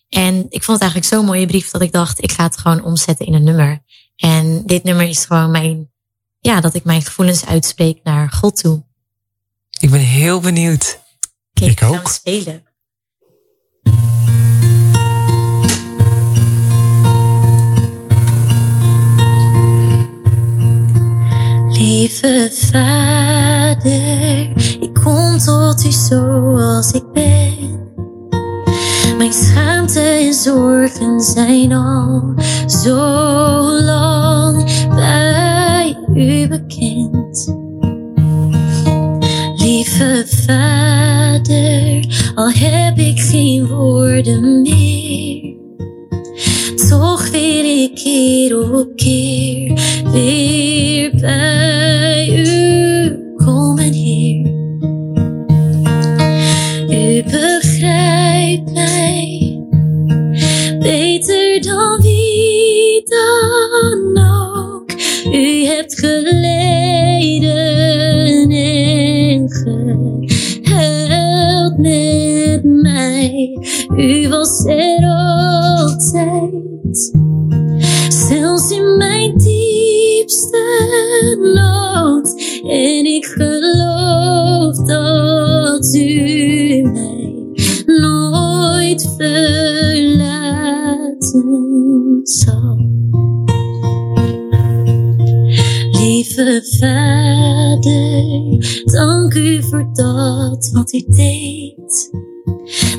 En ik vond het eigenlijk zo'n mooie brief dat ik dacht, ik ga het gewoon omzetten in een nummer. En dit nummer is gewoon mijn, ja, dat ik mijn gevoelens uitspreek naar God toe. Ik ben heel benieuwd. Kijk, ik ook. spelen. Lieve vader, ik kom tot u zoals ik zijn al zo lang bij u bekend. Lieve vader, al heb ik geen woorden meer. Toch wil ik keer op keer weer bij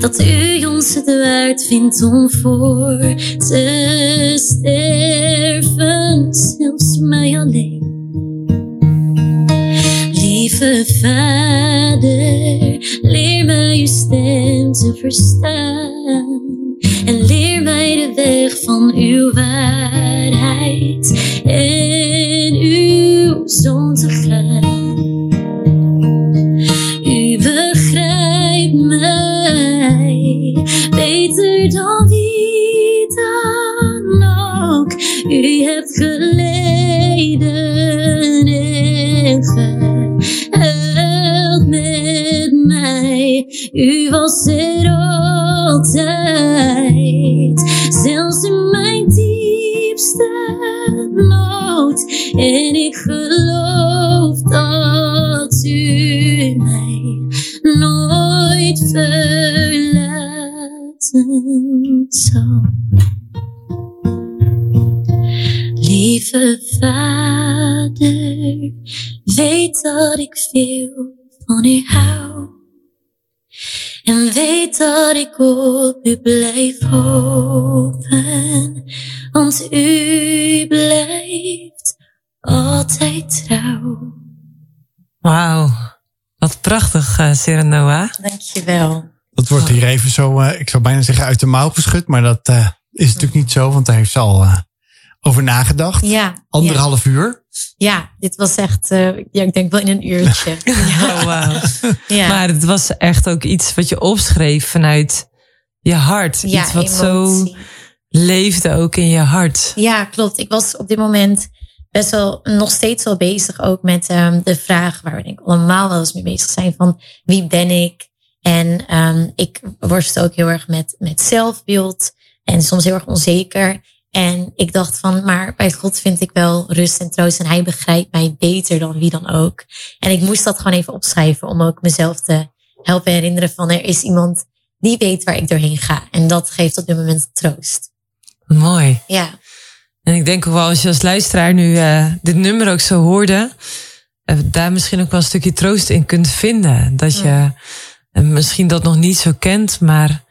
Dat u ons het waard vindt om voor te sterven, zelfs mij alleen. Lieve vader, leer verstaan. En leer mij de weg van uw waarheid en uw zon te gaan. Beter dan wie dan ook. U hebt geleden en gehuild met mij. U was er altijd, zelfs in mijn diepste nood. En ik geloof Lieve vader, weet dat ik veel van u hou. En weet dat ik op u blijf hopen, want u blijft altijd trouw. Wauw. Wat prachtig, uh, Serenoa. Dankjewel. Dat wordt hier even zo, uh, ik zou bijna zeggen, uit de mouw geschud. Maar dat uh, is natuurlijk niet zo, want daar heeft ze al over nagedacht. Ja. Anderhalf ja. uur. Ja, dit was echt, uh, ja, ik denk wel in een uurtje. oh, wow. ja. Maar het was echt ook iets wat je opschreef vanuit je hart. Ja, iets wat emotie. zo leefde ook in je hart. Ja, klopt. Ik was op dit moment best wel nog steeds wel bezig ook met um, de vraag waar we denk ik allemaal wel eens mee bezig zijn van wie ben ik? En um, ik worstel ook heel erg met, met zelfbeeld en soms heel erg onzeker. En ik dacht van, maar bij God vind ik wel rust en troost en hij begrijpt mij beter dan wie dan ook. En ik moest dat gewoon even opschrijven om ook mezelf te helpen herinneren van er is iemand die weet waar ik doorheen ga. En dat geeft op dit moment troost. Mooi. Ja. En ik denk ook wel als je als luisteraar nu uh, dit nummer ook zo hoorde, uh, daar misschien ook wel een stukje troost in kunt vinden. Dat je uh, misschien dat nog niet zo kent, maar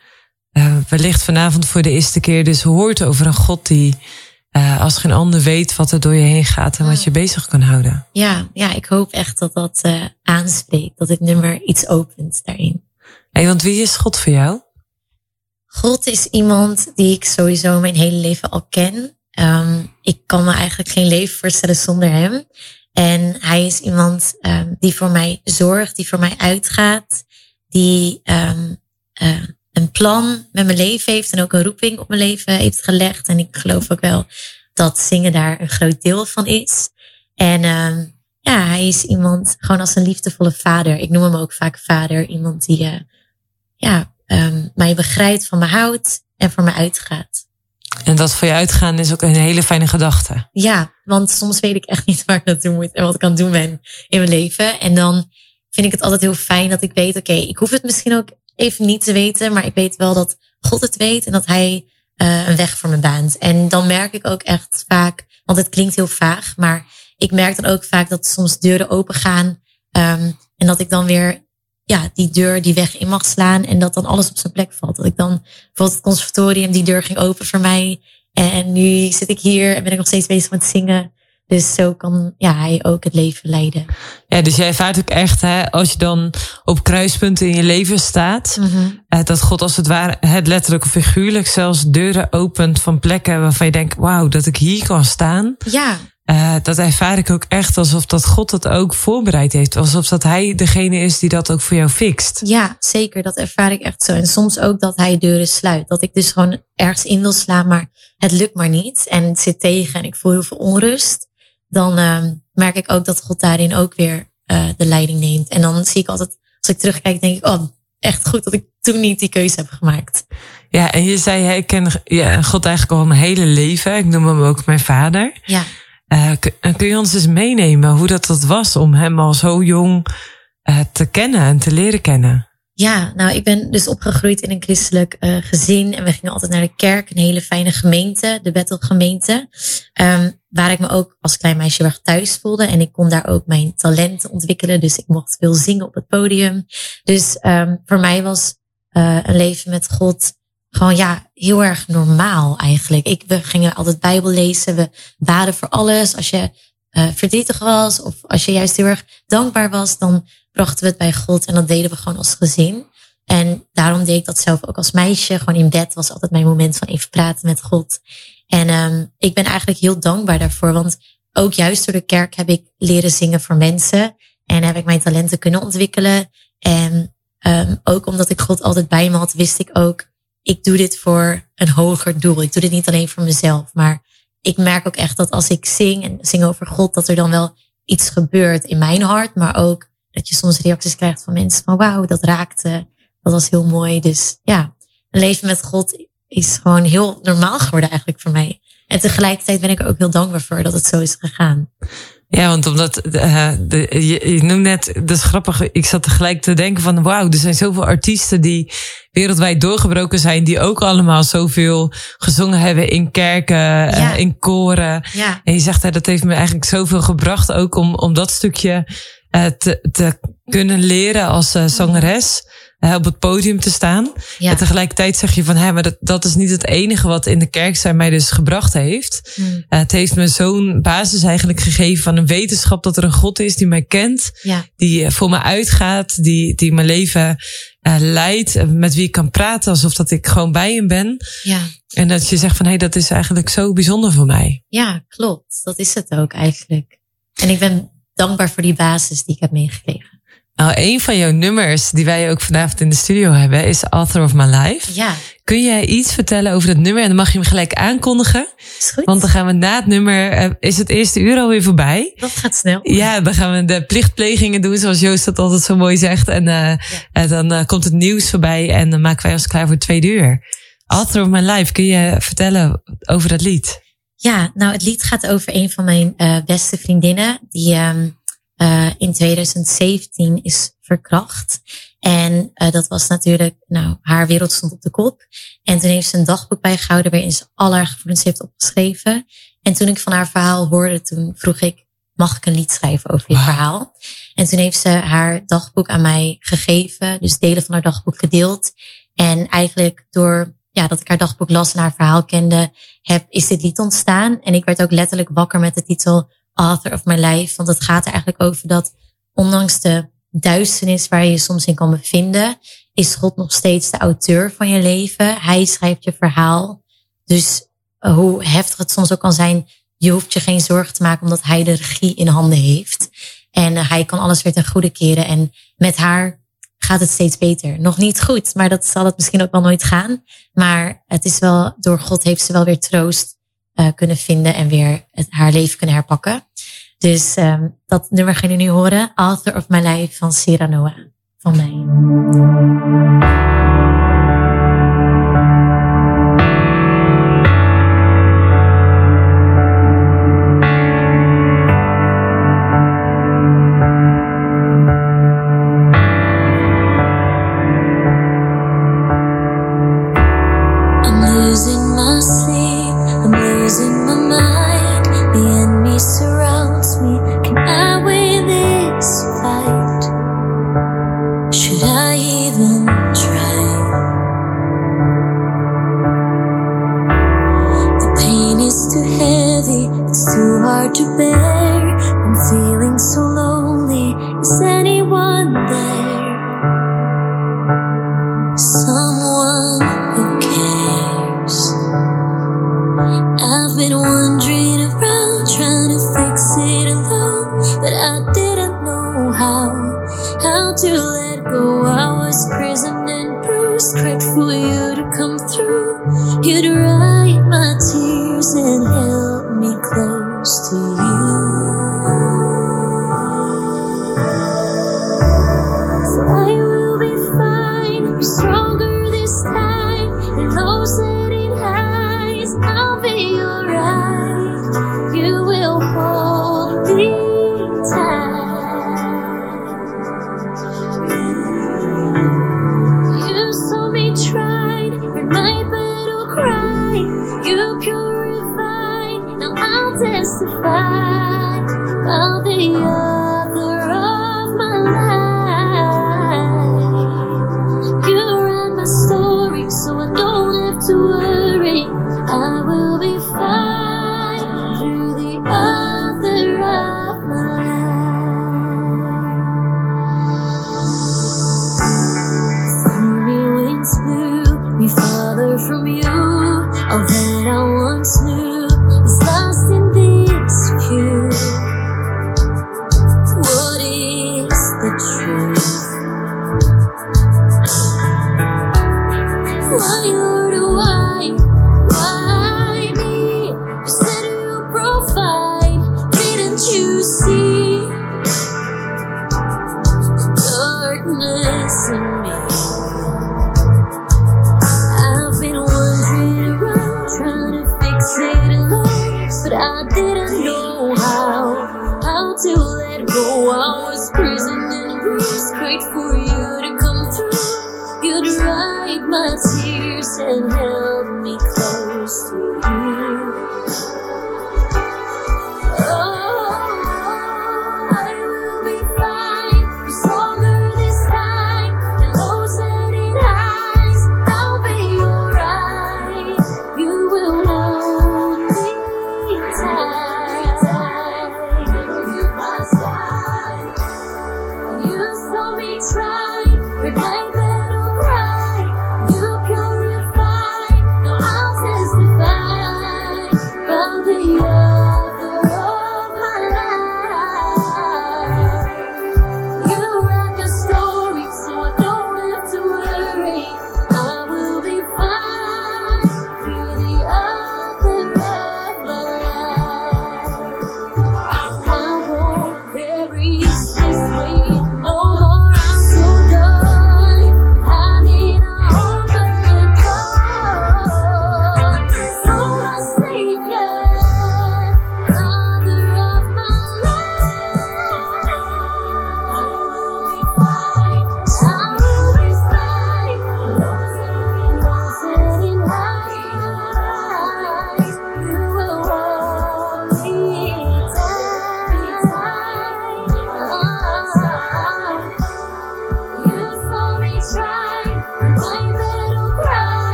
uh, wellicht vanavond voor de eerste keer dus hoort over een God die uh, als geen ander weet wat er door je heen gaat en wat je bezig kan houden. Ja, ja ik hoop echt dat dat uh, aanspreekt, dat dit nummer iets opent daarin. Hey, want wie is God voor jou? God is iemand die ik sowieso mijn hele leven al ken. Um, ik kan me eigenlijk geen leven voorstellen zonder hem. En hij is iemand um, die voor mij zorgt, die voor mij uitgaat, die um, uh, een plan met mijn leven heeft en ook een roeping op mijn leven heeft gelegd. En ik geloof ook wel dat zingen daar een groot deel van is. En um, ja, hij is iemand gewoon als een liefdevolle vader. Ik noem hem ook vaak vader. Iemand die uh, ja, um, mij begrijpt, van me houdt en voor me uitgaat. En dat voor je uitgaan is ook een hele fijne gedachte. Ja, want soms weet ik echt niet waar ik naartoe moet en wat ik aan het doen ben in mijn leven. En dan vind ik het altijd heel fijn dat ik weet, oké, okay, ik hoef het misschien ook even niet te weten, maar ik weet wel dat God het weet en dat hij uh, een weg voor me baant. En dan merk ik ook echt vaak, want het klinkt heel vaag, maar ik merk dan ook vaak dat soms deuren open gaan um, en dat ik dan weer ja, die deur die weg in mag slaan en dat dan alles op zijn plek valt. Dat ik dan bijvoorbeeld het conservatorium, die deur ging open voor mij en nu zit ik hier en ben ik nog steeds bezig met zingen. Dus zo kan ja, hij ook het leven leiden. Ja, dus jij ervaart ook echt, hè, als je dan op kruispunten in je leven staat, mm-hmm. dat God als het ware, het letterlijk of figuurlijk, zelfs deuren opent van plekken waarvan je denkt, wauw, dat ik hier kan staan. Ja. Uh, dat ervaar ik ook echt alsof dat God het ook voorbereid heeft. Alsof dat hij degene is die dat ook voor jou fixt. Ja, zeker. Dat ervaar ik echt zo. En soms ook dat hij deuren sluit. Dat ik dus gewoon ergens in wil slaan, maar het lukt maar niet. En het zit tegen en ik voel heel veel onrust. Dan uh, merk ik ook dat God daarin ook weer uh, de leiding neemt. En dan zie ik altijd, als ik terugkijk, denk ik, oh, echt goed dat ik toen niet die keuze heb gemaakt. Ja, en je zei, ik ken ja, God eigenlijk al mijn hele leven. Ik noem hem ook mijn vader. Ja. Uh, kun je ons eens meenemen hoe dat, dat was om hem al zo jong uh, te kennen en te leren kennen? Ja, nou, ik ben dus opgegroeid in een christelijk uh, gezin en we gingen altijd naar de kerk, een hele fijne gemeente, de Bethel gemeente, um, waar ik me ook als klein meisje erg thuis voelde en ik kon daar ook mijn talenten ontwikkelen, dus ik mocht veel zingen op het podium. Dus um, voor mij was uh, een leven met God gewoon ja, heel erg normaal eigenlijk. Ik, we gingen altijd Bijbel lezen, we baden voor alles. Als je uh, verdrietig was of als je juist heel erg dankbaar was, dan brachten we het bij God en dat deden we gewoon als gezin. En daarom deed ik dat zelf ook als meisje. Gewoon in bed was altijd mijn moment van even praten met God. En um, ik ben eigenlijk heel dankbaar daarvoor. Want ook juist door de kerk heb ik leren zingen voor mensen. En heb ik mijn talenten kunnen ontwikkelen. En um, ook omdat ik God altijd bij me had, wist ik ook, ik doe dit voor een hoger doel. Ik doe dit niet alleen voor mezelf. Maar ik merk ook echt dat als ik zing en zing over God, dat er dan wel iets gebeurt in mijn hart. Maar ook dat je soms reacties krijgt van mensen van wauw, dat raakte. Dat was heel mooi. Dus ja, een leven met God is gewoon heel normaal geworden eigenlijk voor mij. En tegelijkertijd ben ik er ook heel dankbaar voor dat het zo is gegaan. Ja, want omdat uh, de, je, je noemt net, dat is grappig. Ik zat tegelijk te denken van wauw, er zijn zoveel artiesten die wereldwijd doorgebroken zijn, die ook allemaal zoveel gezongen hebben in kerken, ja. uh, in koren. Ja. En je zegt, hè, dat heeft me eigenlijk zoveel gebracht ook om, om dat stukje te, te kunnen leren als uh, zangeres op het podium te staan. Ja. En tegelijkertijd zeg je van, hé, maar dat, dat is niet het enige wat in de kerk zijn mij dus gebracht heeft. Mm. Uh, het heeft me zo'n basis eigenlijk gegeven van een wetenschap dat er een God is die mij kent, Ja. die voor me uitgaat, die, die mijn leven uh, leidt, met wie ik kan praten alsof dat ik gewoon bij hem ben. Ja. En dat je zegt van, hé, dat is eigenlijk zo bijzonder voor mij. ja, klopt. Dat is het ook eigenlijk. En ik ben dankbaar voor die basis die ik heb meegekregen. Nou, een van jouw nummers die wij ook vanavond in de studio hebben is Author of My Life. Ja, Kun jij iets vertellen over dat nummer? En dan mag je hem gelijk aankondigen. is goed. Want dan gaan we na het nummer, uh, is het eerste uur alweer voorbij. dat gaat snel. Ja, dan gaan we de plichtplegingen doen, zoals Joost dat altijd zo mooi zegt. En, uh, en dan uh, komt het nieuws voorbij en dan maken wij ons klaar voor het tweede uur. Author of My Life, kun je vertellen over dat lied? Ja, nou het lied gaat over een van mijn uh, beste vriendinnen die um, uh, in 2017 is verkracht. En uh, dat was natuurlijk, nou, haar wereld stond op de kop. En toen heeft ze een dagboek bijgehouden waarin ze al haar gevoelens heeft opgeschreven. En toen ik van haar verhaal hoorde, toen vroeg ik, mag ik een lied schrijven over dit wow. verhaal? En toen heeft ze haar dagboek aan mij gegeven, dus delen van haar dagboek gedeeld. En eigenlijk door ja, dat ik haar dagboek las en haar verhaal kende, heb, is dit lied ontstaan. En ik werd ook letterlijk wakker met de titel Author of My Life. Want het gaat er eigenlijk over dat ondanks de duisternis waar je je soms in kan bevinden, is God nog steeds de auteur van je leven. Hij schrijft je verhaal. Dus uh, hoe heftig het soms ook kan zijn, je hoeft je geen zorgen te maken omdat hij de regie in handen heeft. En uh, hij kan alles weer ten goede keren. En met haar gaat het steeds beter. Nog niet goed, maar dat zal het misschien ook wel nooit gaan. Maar het is wel, door God heeft ze wel weer troost uh, kunnen vinden en weer het, haar leven kunnen herpakken. Dus um, dat nummer gaan jullie nu horen. Author of My Life van Sira Noah. Van mij.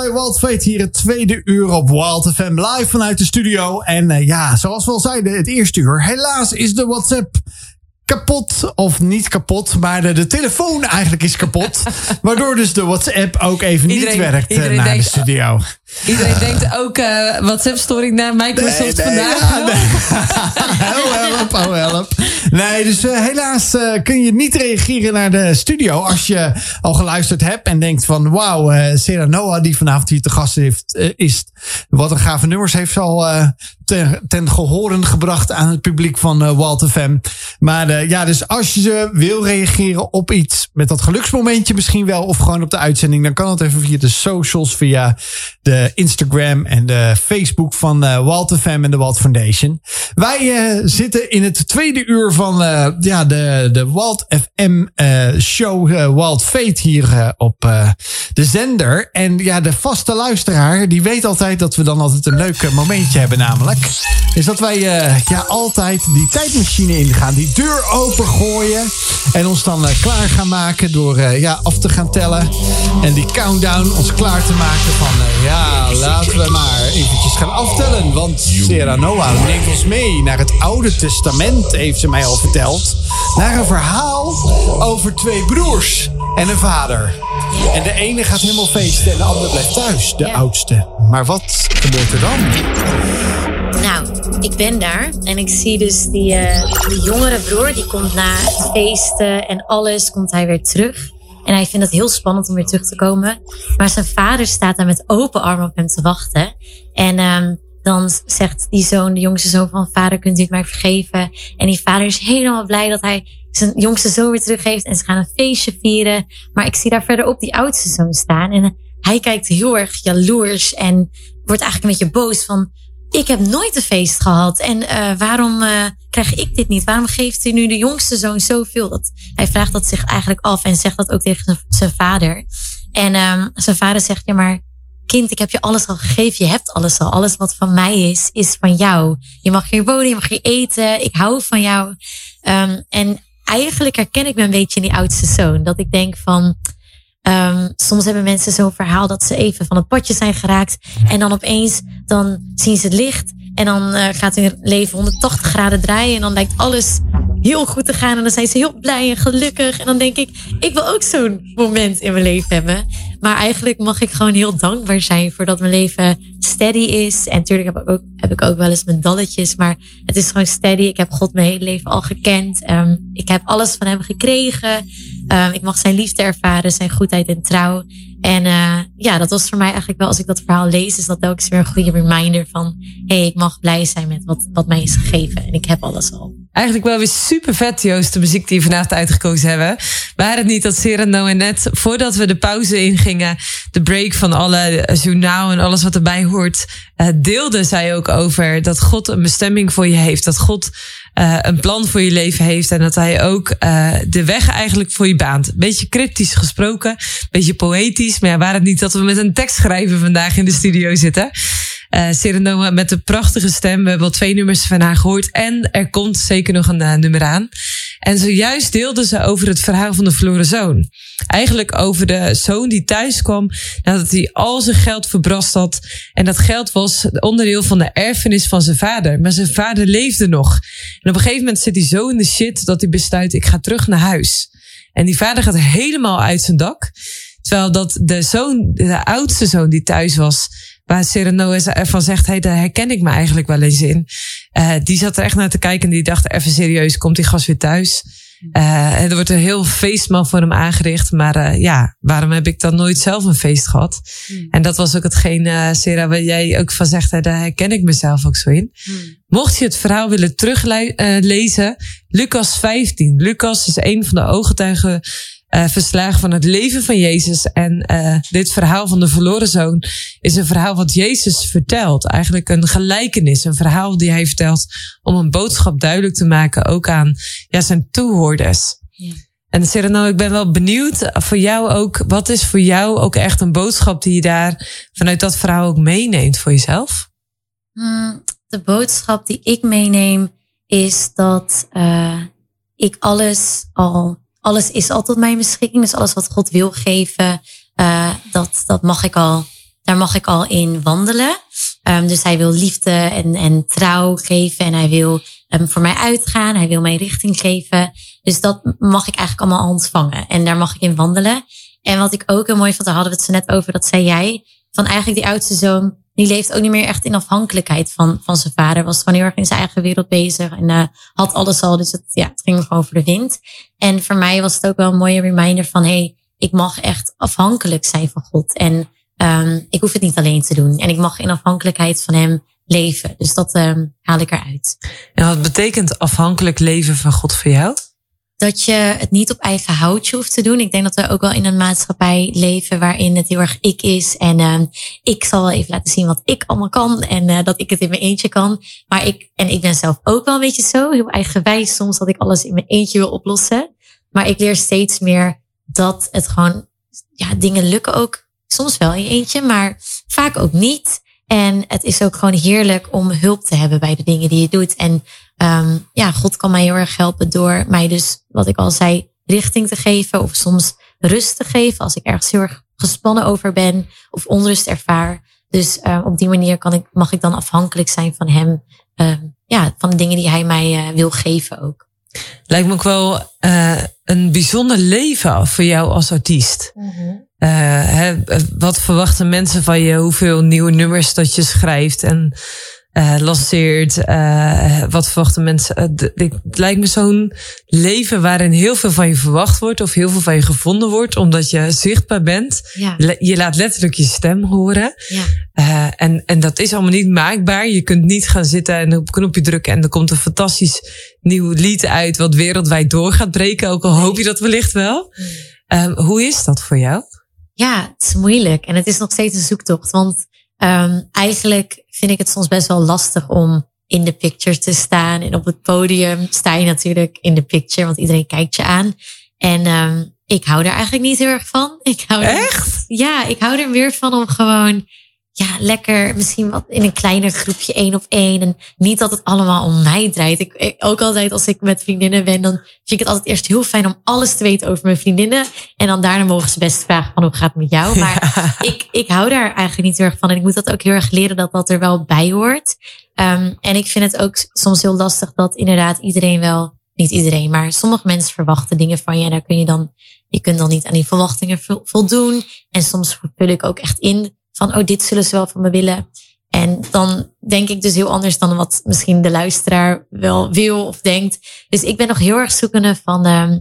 Bij Wild Fate. Hier het tweede uur op Wild FM live vanuit de studio. En eh, ja, zoals we al zeiden, het eerste uur. Helaas is de WhatsApp kapot. Of niet kapot, maar de, de telefoon eigenlijk is kapot. waardoor dus de WhatsApp ook even Iedereen- niet werkt eh, naar de studio. Iedereen denkt ook eh WhatsApp-storing naar Microsoft Nee, nee, vandaag. ja, nee. oh help, oh help. Nee, dus eh, helaas eh, kun je niet reageren naar de studio als je al geluisterd hebt en denkt van wauw, Sarah Noah die vanavond hier te gast heeft, is. Wat een gave nummers heeft ze al ten, ten gehoren gebracht aan het publiek van eh Walt FM. Maar ja, dus als je wil reageren op iets met dat geluksmomentje misschien wel of gewoon op de uitzending, dan kan het even via de socials, via de Instagram en de Facebook van eh Walt FM en de Walt Foundation. Wij eh, zitten in het tweede uur van eh, ja, de, de Walt FM eh, show eh, Walt Fate hier eh, op eh, de zender. En ja, de vaste luisteraar, die weet altijd dat we dan altijd een leuk eh, momentje hebben namelijk. Is dat wij eh, ja, altijd die tijdmachine ingaan, die deur open gooien. En ons dan eh, klaar gaan maken door eh, ja, af te gaan tellen. En die countdown ons klaar te maken van eh, ja, laten we maar eventjes gaan aftellen. Want Sarah Noah neemt ons mee naar het Oude Testament, heeft ze mij al verteld. Naar een verhaal over twee broers en een vader. En de ene gaat helemaal feesten en de andere blijft thuis, de Ja. oudste. Maar wat gebeurt er dan? Nou, ik ben daar en ik zie dus die, eh, die jongere broer, die komt na feesten en alles, komt hij weer terug. En hij vindt het heel spannend om weer terug te komen. Maar zijn vader staat daar met open armen op hem te wachten. En ehm, dan zegt die zoon, de jongste zoon van vader, kunt u het mij vergeven? En die vader is helemaal blij dat hij zijn jongste zoon weer terug heeft. En ze gaan een feestje vieren. Maar ik zie daar verderop die oudste zoon staan. En hij kijkt heel erg jaloers en wordt eigenlijk een beetje boos van ik heb nooit een feest gehad. En eh, waarom eh, krijg ik dit niet? Waarom geeft u nu de jongste zoon zoveel? Dat, hij vraagt dat zich eigenlijk af en zegt dat ook tegen zijn- vader. En ehm, zijn vader zegt, ja maar kind, ik heb je alles al gegeven. Je hebt alles al. Alles wat van mij is, is van jou. Je mag hier wonen, je mag hier eten. Ik hou van jou. Ehm, en eigenlijk herken ik me een beetje in die oudste zoon. Dat ik denk van... Ehm, soms hebben mensen zo'n verhaal dat ze even van het padje zijn geraakt. En dan opeens dan zien ze het licht. En dan eh, gaat hun leven 180 graden draaien. En dan lijkt alles heel goed te gaan. En dan zijn ze heel blij en gelukkig. En dan denk ik, ik wil ook zo'n moment in mijn leven hebben. Maar eigenlijk mag ik gewoon heel dankbaar zijn voor dat mijn leven steady is. En natuurlijk heb ik ook, heb ik ook wel eens mijn dalletjes. Maar het is gewoon steady. Ik heb God mijn hele leven al gekend. Ehm, ik heb alles van hem gekregen. Ehm, ik mag zijn liefde ervaren, zijn goedheid en trouw. En uh, ja, dat was voor mij eigenlijk wel, als ik dat verhaal lees, is dat telkens weer een goede reminder van, hé, hey, ik mag blij zijn met wat, wat mij is gegeven. En ik heb alles al. Eigenlijk wel weer super vet, Joost, de muziek die we vanavond uitgekozen hebben. Waren het niet dat Sereno en net, voordat we de pauze ingingen, de break van alle journaal en alles wat erbij hoort, uh, deelde zij ook over dat God een bestemming voor je heeft. Dat God uh, een plan voor je leven heeft en dat hij ook uh, de weg eigenlijk voor je baant. Beetje cryptisch gesproken, beetje poëtisch, maar ja, waar het niet dat we met een tekstschrijver vandaag in de studio zitten. Uh, met een prachtige stem. We hebben al twee nummers van haar gehoord. En er komt zeker nog een uh, nummer aan. En zojuist deelde ze over het verhaal van de verloren zoon. Eigenlijk over de zoon die thuis kwam nadat hij al zijn geld verbrast had. En dat geld was onderdeel van de erfenis van zijn vader. Maar zijn vader leefde nog. En op een gegeven moment zit hij zo in de shit dat hij besluit: ik ga terug naar huis. En die vader gaat helemaal uit zijn dak. Terwijl dat de zoon, de oudste zoon die thuis was, waar Cyrano ervan zegt, hey, daar herken ik me eigenlijk wel eens in. Uh, die zat er echt naar te kijken en die dacht even serieus, komt die gast weer thuis? Uh, er wordt een heel feestman voor hem aangericht. Maar uh, ja, waarom heb ik dan nooit zelf een feest gehad? Mm. En dat was ook hetgeen, uh, Sarah, waar jij ook van zegt, hè, daar herken ik mezelf ook zo in. Mm. Mocht je het verhaal willen teruglezen, Lucas 15. Lucas is een van de ooggetuigen uh, verslagen van het leven van Jezus. En uh, dit verhaal van de verloren zoon is een verhaal wat Jezus vertelt. Eigenlijk een gelijkenis, een verhaal die hij vertelt om een boodschap duidelijk te maken, ook aan ja, zijn toehoorders. Ja. En Sereno, ik ben wel benieuwd voor jou ook, wat is voor jou ook echt een boodschap die je daar vanuit dat verhaal ook meeneemt voor jezelf? Mm, de boodschap die ik meeneem is dat uh, ik alles al alles is al tot mijn beschikking. Dus alles wat God wil geven, uh, dat, dat mag ik al, daar mag ik al in wandelen. Um, dus hij wil liefde en, en trouw geven en hij wil um, voor mij uitgaan. Hij wil mij richting geven. Dus dat mag ik eigenlijk allemaal ontvangen. En daar mag ik in wandelen. En wat ik ook heel mooi vond, daar hadden we het zo net over, dat zei jij, van eigenlijk die oudste zoon, die leeft ook niet meer echt in afhankelijkheid van, van zijn vader. Was gewoon heel erg in zijn eigen wereld bezig en uh, had alles al. Dus het, ja, het ging gewoon voor de wind. En voor mij was het ook wel een mooie reminder van, hey, ik mag echt afhankelijk zijn van God. En um, ik hoef het niet alleen te doen. En ik mag in afhankelijkheid van hem leven. Dus dat um, haal ik eruit. En wat betekent afhankelijk leven van God voor jou? Dat je het niet op eigen houtje hoeft te doen. Ik denk dat we ook wel in een maatschappij leven waarin het heel erg ik is. En uh, ik zal wel even laten zien wat ik allemaal kan. En uh, dat ik het in mijn eentje kan. Maar ik, en ik ben zelf ook wel een beetje zo, heel eigenwijs soms dat ik alles in mijn eentje wil oplossen. Maar ik leer steeds meer dat het gewoon, ja, dingen lukken ook soms wel in je eentje, maar vaak ook niet. En het is ook gewoon heerlijk om hulp te hebben bij de dingen die je doet. En um, ja, God kan mij heel erg helpen door mij dus, wat ik al zei, richting te geven. Of soms rust te geven als ik ergens heel erg gespannen over ben of onrust ervaar. Dus uh, op die manier kan ik, mag ik dan afhankelijk zijn van hem. Uh, ja, van de dingen die hij mij uh, wil geven ook. Lijkt me ook wel uh, een bijzonder leven voor jou als artiest. -hmm. hè, wat verwachten mensen van je? Hoeveel nieuwe nummers dat je schrijft? En uh, lanceert. Uh, wat verwachten mensen? Uh, het lijkt me zo'n leven waarin heel veel van je verwacht wordt of heel veel van je gevonden wordt, omdat je zichtbaar bent. Ja. Je laat letterlijk je stem horen. Ja. en, en dat is allemaal niet maakbaar. Je kunt niet gaan zitten en op een knopje drukken en er komt een fantastisch nieuw lied uit wat wereldwijd door gaat breken. Ook al hoop je dat wellicht wel. Mm. hoe is dat voor jou? Ja, het is moeilijk en het is nog steeds een zoektocht. Want Um, eigenlijk vind ik het soms best wel lastig om in de picture te staan. En op het podium sta je natuurlijk in de picture, want iedereen kijkt je aan. En um, ik hou er eigenlijk niet heel erg van. Ik hou Echt? Er, ja, ik hou er meer van om gewoon ja, lekker misschien wat in een kleiner groepje één op één. En niet dat het allemaal om mij draait. Ik, ik, ook altijd als ik met vriendinnen ben, dan vind ik het altijd eerst heel fijn om alles te weten over mijn vriendinnen. En dan daarna mogen ze best vragen van hoe gaat het met jou. Maar ja. ik, ik hou daar eigenlijk niet heel erg van. En ik moet dat ook heel erg leren dat dat er wel bij hoort. Um, en ik vind het ook soms heel lastig dat inderdaad iedereen wel niet iedereen, maar sommige mensen verwachten dingen van je. En daar kun je dan, je kunt dan niet aan die verwachtingen vo- voldoen. En soms vul ik ook echt in van, oh, dit zullen ze wel van me willen. En dan denk ik dus heel anders dan wat misschien de luisteraar wel wil of denkt. Dus ik ben nog heel erg zoekende van, ehm,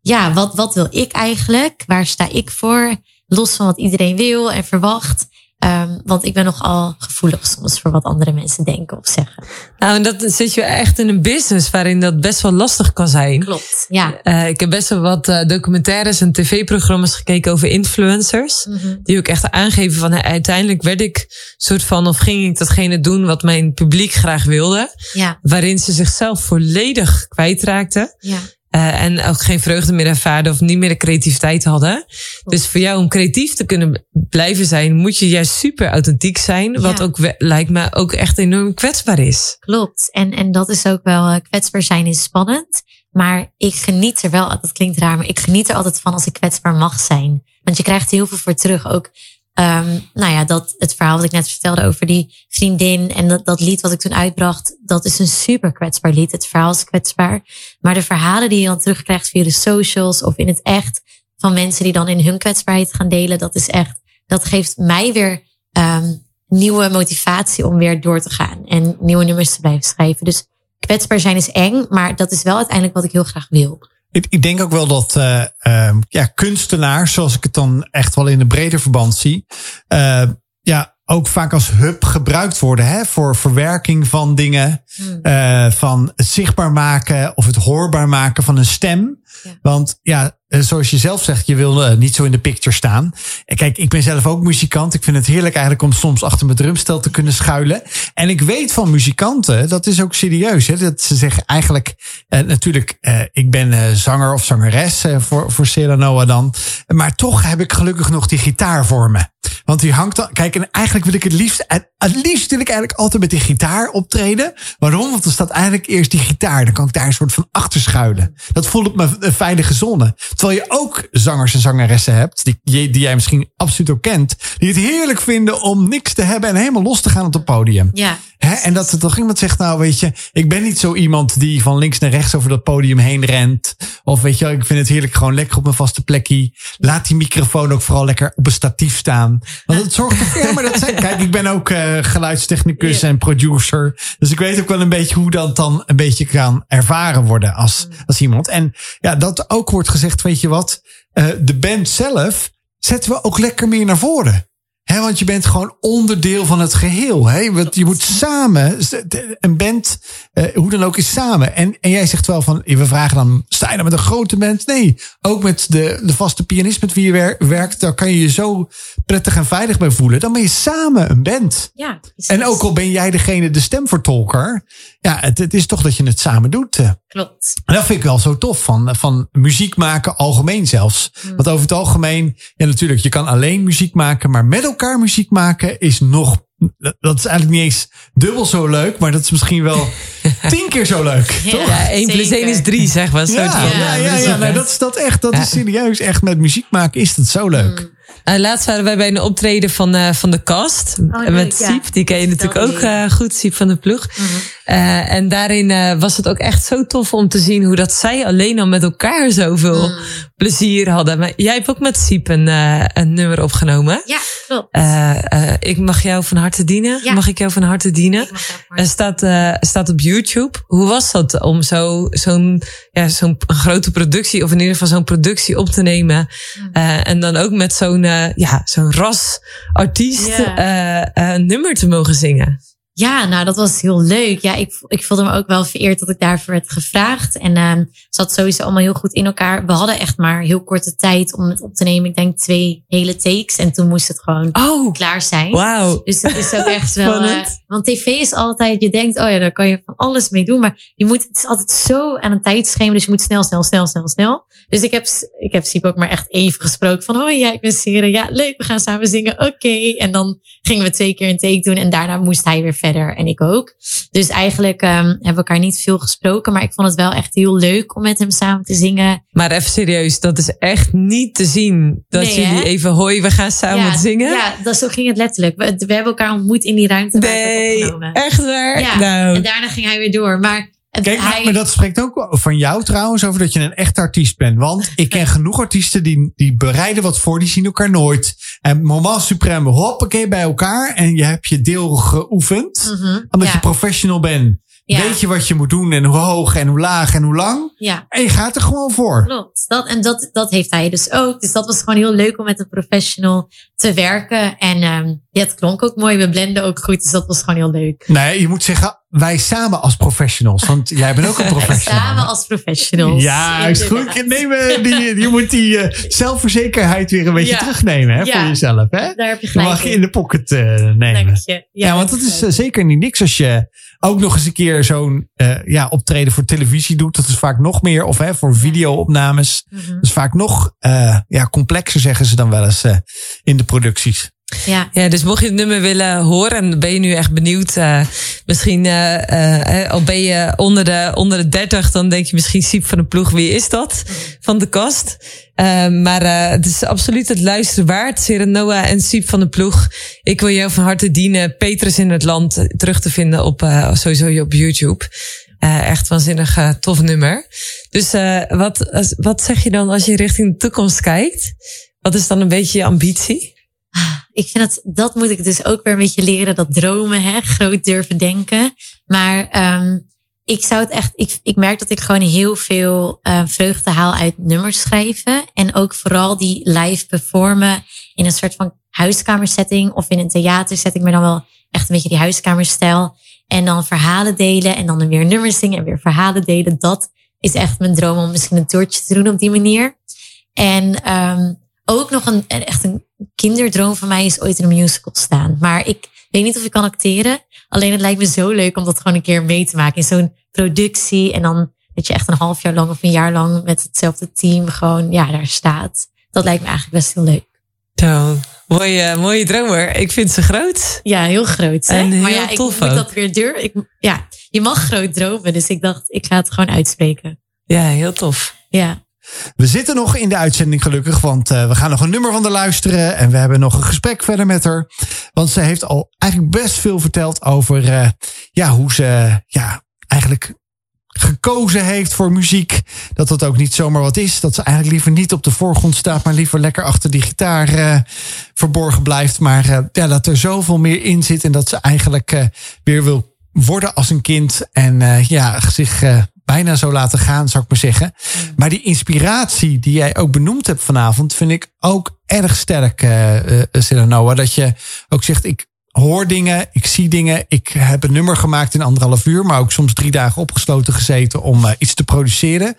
ja, wat, wat wil ik eigenlijk? Waar sta ik voor? Los van wat iedereen wil en verwacht. Ehm, want ik ben nogal gevoelig soms voor wat andere mensen denken of zeggen. Nou, en dat zit je echt in een business waarin dat best wel lastig kan zijn. Klopt, ja. Eh, ik heb best wel wat eh, documentaires en tv-programma's gekeken over influencers. Mhm. Die ook echt aangeven van eh, uiteindelijk werd ik soort van of ging ik datgene doen wat mijn publiek graag wilde. Ja, Waarin ze zichzelf volledig kwijtraakten. ja. Eh, en ook geen vreugde meer ervaarden of niet meer de creativiteit hadden. Dus voor jou om creatief te kunnen blijven zijn, moet je juist super authentiek zijn. Wat Ja. ook lijkt me ook echt enorm kwetsbaar is. Klopt. En, en dat is ook wel eh, kwetsbaar zijn is spannend. Maar ik geniet er wel, dat klinkt raar, maar ik geniet er altijd van als ik kwetsbaar mag zijn. Want je krijgt er heel veel voor terug. Ook, ehm, nou ja, dat het verhaal wat ik net vertelde over die vriendin en dat, dat lied wat ik toen uitbracht, dat is een super kwetsbaar lied. Het verhaal is kwetsbaar. Maar de verhalen die je dan terugkrijgt via de socials of in het echt van mensen die dan in hun kwetsbaarheid gaan delen, dat is echt, dat geeft mij weer ehm, nieuwe motivatie om weer door te gaan en nieuwe nummers te blijven schrijven. Dus kwetsbaar zijn is eng, maar dat is wel uiteindelijk wat ik heel graag wil. Ik, ik denk ook wel dat ehm, ja, kunstenaars, zoals ik het dan echt wel in een breder verband zie, eh, ja, ook vaak als hub gebruikt worden hè, voor verwerking van dingen, eh, van het zichtbaar maken of het hoorbaar maken van een stem. Want ja, eh, zoals je zelf zegt, je wil eh, niet zo in de picture staan. Kijk, ik ben zelf ook muzikant. Ik vind het heerlijk eigenlijk om soms achter mijn drumstel te kunnen schuilen. En ik weet van muzikanten, dat is ook serieus. Hè, dat ze zeggen eigenlijk, eh, natuurlijk, ik ben zanger of zangeres voor, voor Sierra Noah dan. Maar toch heb ik gelukkig nog die gitaar voor me. Want die hangt dan, kijk, en eigenlijk wil ik het liefst, het liefst wil ik eigenlijk altijd met die gitaar optreden. Waarom? Want er staat eigenlijk eerst die gitaar. Dan kan ik daar een soort van achter schuilen. Dat voelt op veilige zone. Terwijl je ook zangers en zangeressen hebt, die, die jij misschien absoluut ook kent, die het heerlijk vinden om niks te hebben en helemaal los te gaan op het podium. Ja, Hè? En dat er toch iemand zegt, nou weet je, ik ben niet zo iemand die van links naar rechts over dat podium heen rent. Of weet je, ik vind het heerlijk gewoon lekker op mijn vaste plekje. Laat die microfoon ook vooral lekker op een statief staan. Want het zorgt ervoor, ja, maar dat zijn, kijk, ik ben ook eh, geluidstechnicus Ja. en producer. Dus ik weet ook wel een beetje hoe dat dan een beetje kan ervaren worden als, als iemand. En ja, dat ook wordt gezegd, weet je wat, eh, de band zelf zetten we ook lekker meer naar voren. Hè, want je bent gewoon onderdeel van het geheel. Hè? Want je moet samen, een band, eh, hoe dan ook, is samen. En, en jij zegt wel van, we vragen dan, sta je dan met een grote band? Nee, ook met de, de vaste pianist met wie je wer- werkt, daar kan je je zo prettig en veilig bij voelen. Dan ben je samen een band. ja. precies. En ook al ben jij degene, de stemvertolker, ja, het, het is toch dat je het samen doet. Klopt. En dat vind ik wel zo tof van, van muziek maken algemeen zelfs. Want over het algemeen, ja natuurlijk, je kan alleen muziek maken, maar met elkaar muziek maken is nog, dat is eigenlijk niet eens dubbel zo leuk, maar dat is misschien wel tien keer zo leuk. toch? Ja, 1 plus 1 is 3, zeg maar. Ja, ja, ja, ja, nee, hè. dat is dat echt. Dat Ja. is serieus. Echt met muziek maken is dat zo leuk. Nou, laatst waren wij bij een optreden van, eh, van de cast. leuk, met ja. Siep. Die ken je natuurlijk ook eh, goed, Siep van de Ploeg. Eh, en daarin eh, was het ook echt zo tof om te zien hoe dat zij alleen al met elkaar zoveel plezier hadden. Maar jij hebt ook met Siep een, eh, een nummer opgenomen. Ja, klopt. Eh, eh, ik mag jou van harte dienen. Ja. Mag ik jou van harte dienen? En staat, eh, staat op YouTube. Hoe was dat om zo, zo'n ja, zo'n grote productie, of in ieder geval zo'n productie op te nemen? Eh, en dan ook met zo'n eh, ja, zo'n ras artiest eh, eh, nummer te mogen zingen. Ja, nou, dat was heel leuk. Ja, ik, ik voelde me ook wel vereerd dat ik daarvoor werd gevraagd. En ehm zat sowieso allemaal heel goed in elkaar. We hadden echt maar heel korte tijd om het op te nemen. Ik denk twee hele takes. En toen moest het gewoon Oh, klaar zijn. wauw. Dus het is ook echt wel. Eh, want tv is altijd, je denkt, oh ja, daar kan je van alles mee doen. Maar je moet, het is altijd zo aan een tijdschema. Dus je moet snel, snel, snel, snel, snel. Dus ik heb, ik heb Siep ook maar echt even gesproken van, oh ja, ik ben Seren. Ja, leuk, we gaan samen zingen. Oké. En dan gingen we twee keer een take doen. En daarna moest hij weer verder. En ik ook. Dus eigenlijk ehm, hebben we elkaar niet veel gesproken. Maar ik vond het wel echt heel leuk om met hem samen te zingen. Maar even serieus, dat is echt niet te zien. Dat Nee, jullie hè? even, hoi, we gaan samen ja, zingen. Ja, dat, zo ging het letterlijk. We, we hebben elkaar ontmoet in die ruimte nee, echt waar? Ja, Nou, en daarna ging hij weer door. Maar Kijk, maar, hij- maar dat spreekt ook van jou trouwens over dat je een echt artiest bent. Want ik ken genoeg artiesten die, die bereiden wat voor, die zien elkaar nooit. En moment supreme, hoppakee bij elkaar. En je hebt je deel geoefend. Mhm, Omdat ja, je professional bent. Ja, Weet je wat je moet doen en hoe hoog en hoe laag en hoe lang. ja. En je gaat er gewoon voor. Klopt. Dat, en dat, dat heeft hij dus ook. Dus dat was gewoon heel leuk om met een professional te werken. En ehm, ja, het klonk ook mooi. We blenden ook goed. Dus dat was gewoon heel leuk. Nee, je moet zeggen wij samen als professionals. Want jij bent ook een professional. Samen als professionals. Ja, is goed. Eh, die, je moet die eh, zelfverzekerheid weer een beetje Ja. terugnemen hè, Ja. voor jezelf. Hè? Daar heb je gelijk mag je in. de pocket eh, nemen. Dank je. Ja, want dat is zeker niet niks als je ook nog eens een keer zo'n eh, ja, optreden voor televisie doet. Dat is vaak nog meer. Of hè, voor videoopnames. Mhm. Dat is vaak nog eh, ja, complexer, zeggen ze dan wel eens eh, in de producties. Ja. Ja, dus mocht je het nummer willen horen en ben je nu echt benieuwd, eh, misschien eh, al ben je onder de, onder de 30, dan denk je misschien Siep van de Ploeg, wie is dat van de kast? Maar het is absoluut het luisteren waard. Seren Noah en Siep van de Ploeg. Ik wil jou van harte dienen. Petrus in het land terug te vinden op sowieso op YouTube. Echt waanzinnig tof nummer. Dus wat, wat zeg je dan als je richting de toekomst kijkt? Wat is dan een beetje je ambitie? Ik vind het, dat moet ik dus ook weer een beetje leren. Dat dromen, hè, groot durven denken. Maar ehm, ik zou het echt, ik, ik merk dat ik gewoon heel veel eh, vreugde haal uit nummers schrijven. En ook vooral die live performen in een soort van huiskamersetting of in een theatersetting, maar dan wel echt een beetje die huiskamerstijl. En dan verhalen delen en dan weer nummers zingen en weer verhalen delen. Dat is echt mijn droom om misschien een toertje te doen op die manier. En ehm, ook nog een- echt een kinderdroom van mij is ooit in een musical staan. Maar ik weet niet of ik kan acteren. Alleen het lijkt me zo leuk om dat gewoon een keer mee te maken in zo'n productie. En dan dat je echt een half jaar lang of een jaar lang met hetzelfde team gewoon ja, daar staat. Dat lijkt me eigenlijk best heel leuk. Zo, mooie, mooie dromer. Ik vind ze groot. Ja, heel groot. Hè? En heel maar ja, ik tof moet ook. dat weer durven. Ik, ja, je mag groot dromen. Dus ik dacht, ik ga het gewoon uitspreken. Ja, heel tof. Ja. We zitten nog in de uitzending gelukkig, want eh, we gaan nog een nummer van haar luisteren. En we hebben nog een gesprek verder met haar. Want ze heeft al eigenlijk best veel verteld over eh, ja, hoe ze ja, eigenlijk gekozen heeft voor muziek. Dat dat ook niet zomaar wat is. Dat ze eigenlijk liever niet op de voorgrond staat, maar liever lekker achter die gitaar eh, verborgen blijft. Maar ja, dat er zoveel meer in zit en dat ze eigenlijk weer wil worden als een kind. En ja, zich bijna zo laten gaan, zou ik maar zeggen. Maar die inspiratie die jij ook benoemd hebt vanavond, vind ik ook erg sterk, uh, Noah. Dat je ook zegt, ik hoor dingen, ik zie dingen. Ik heb een nummer gemaakt in anderhalf uur, maar ook soms drie dagen opgesloten gezeten om eh, iets te produceren.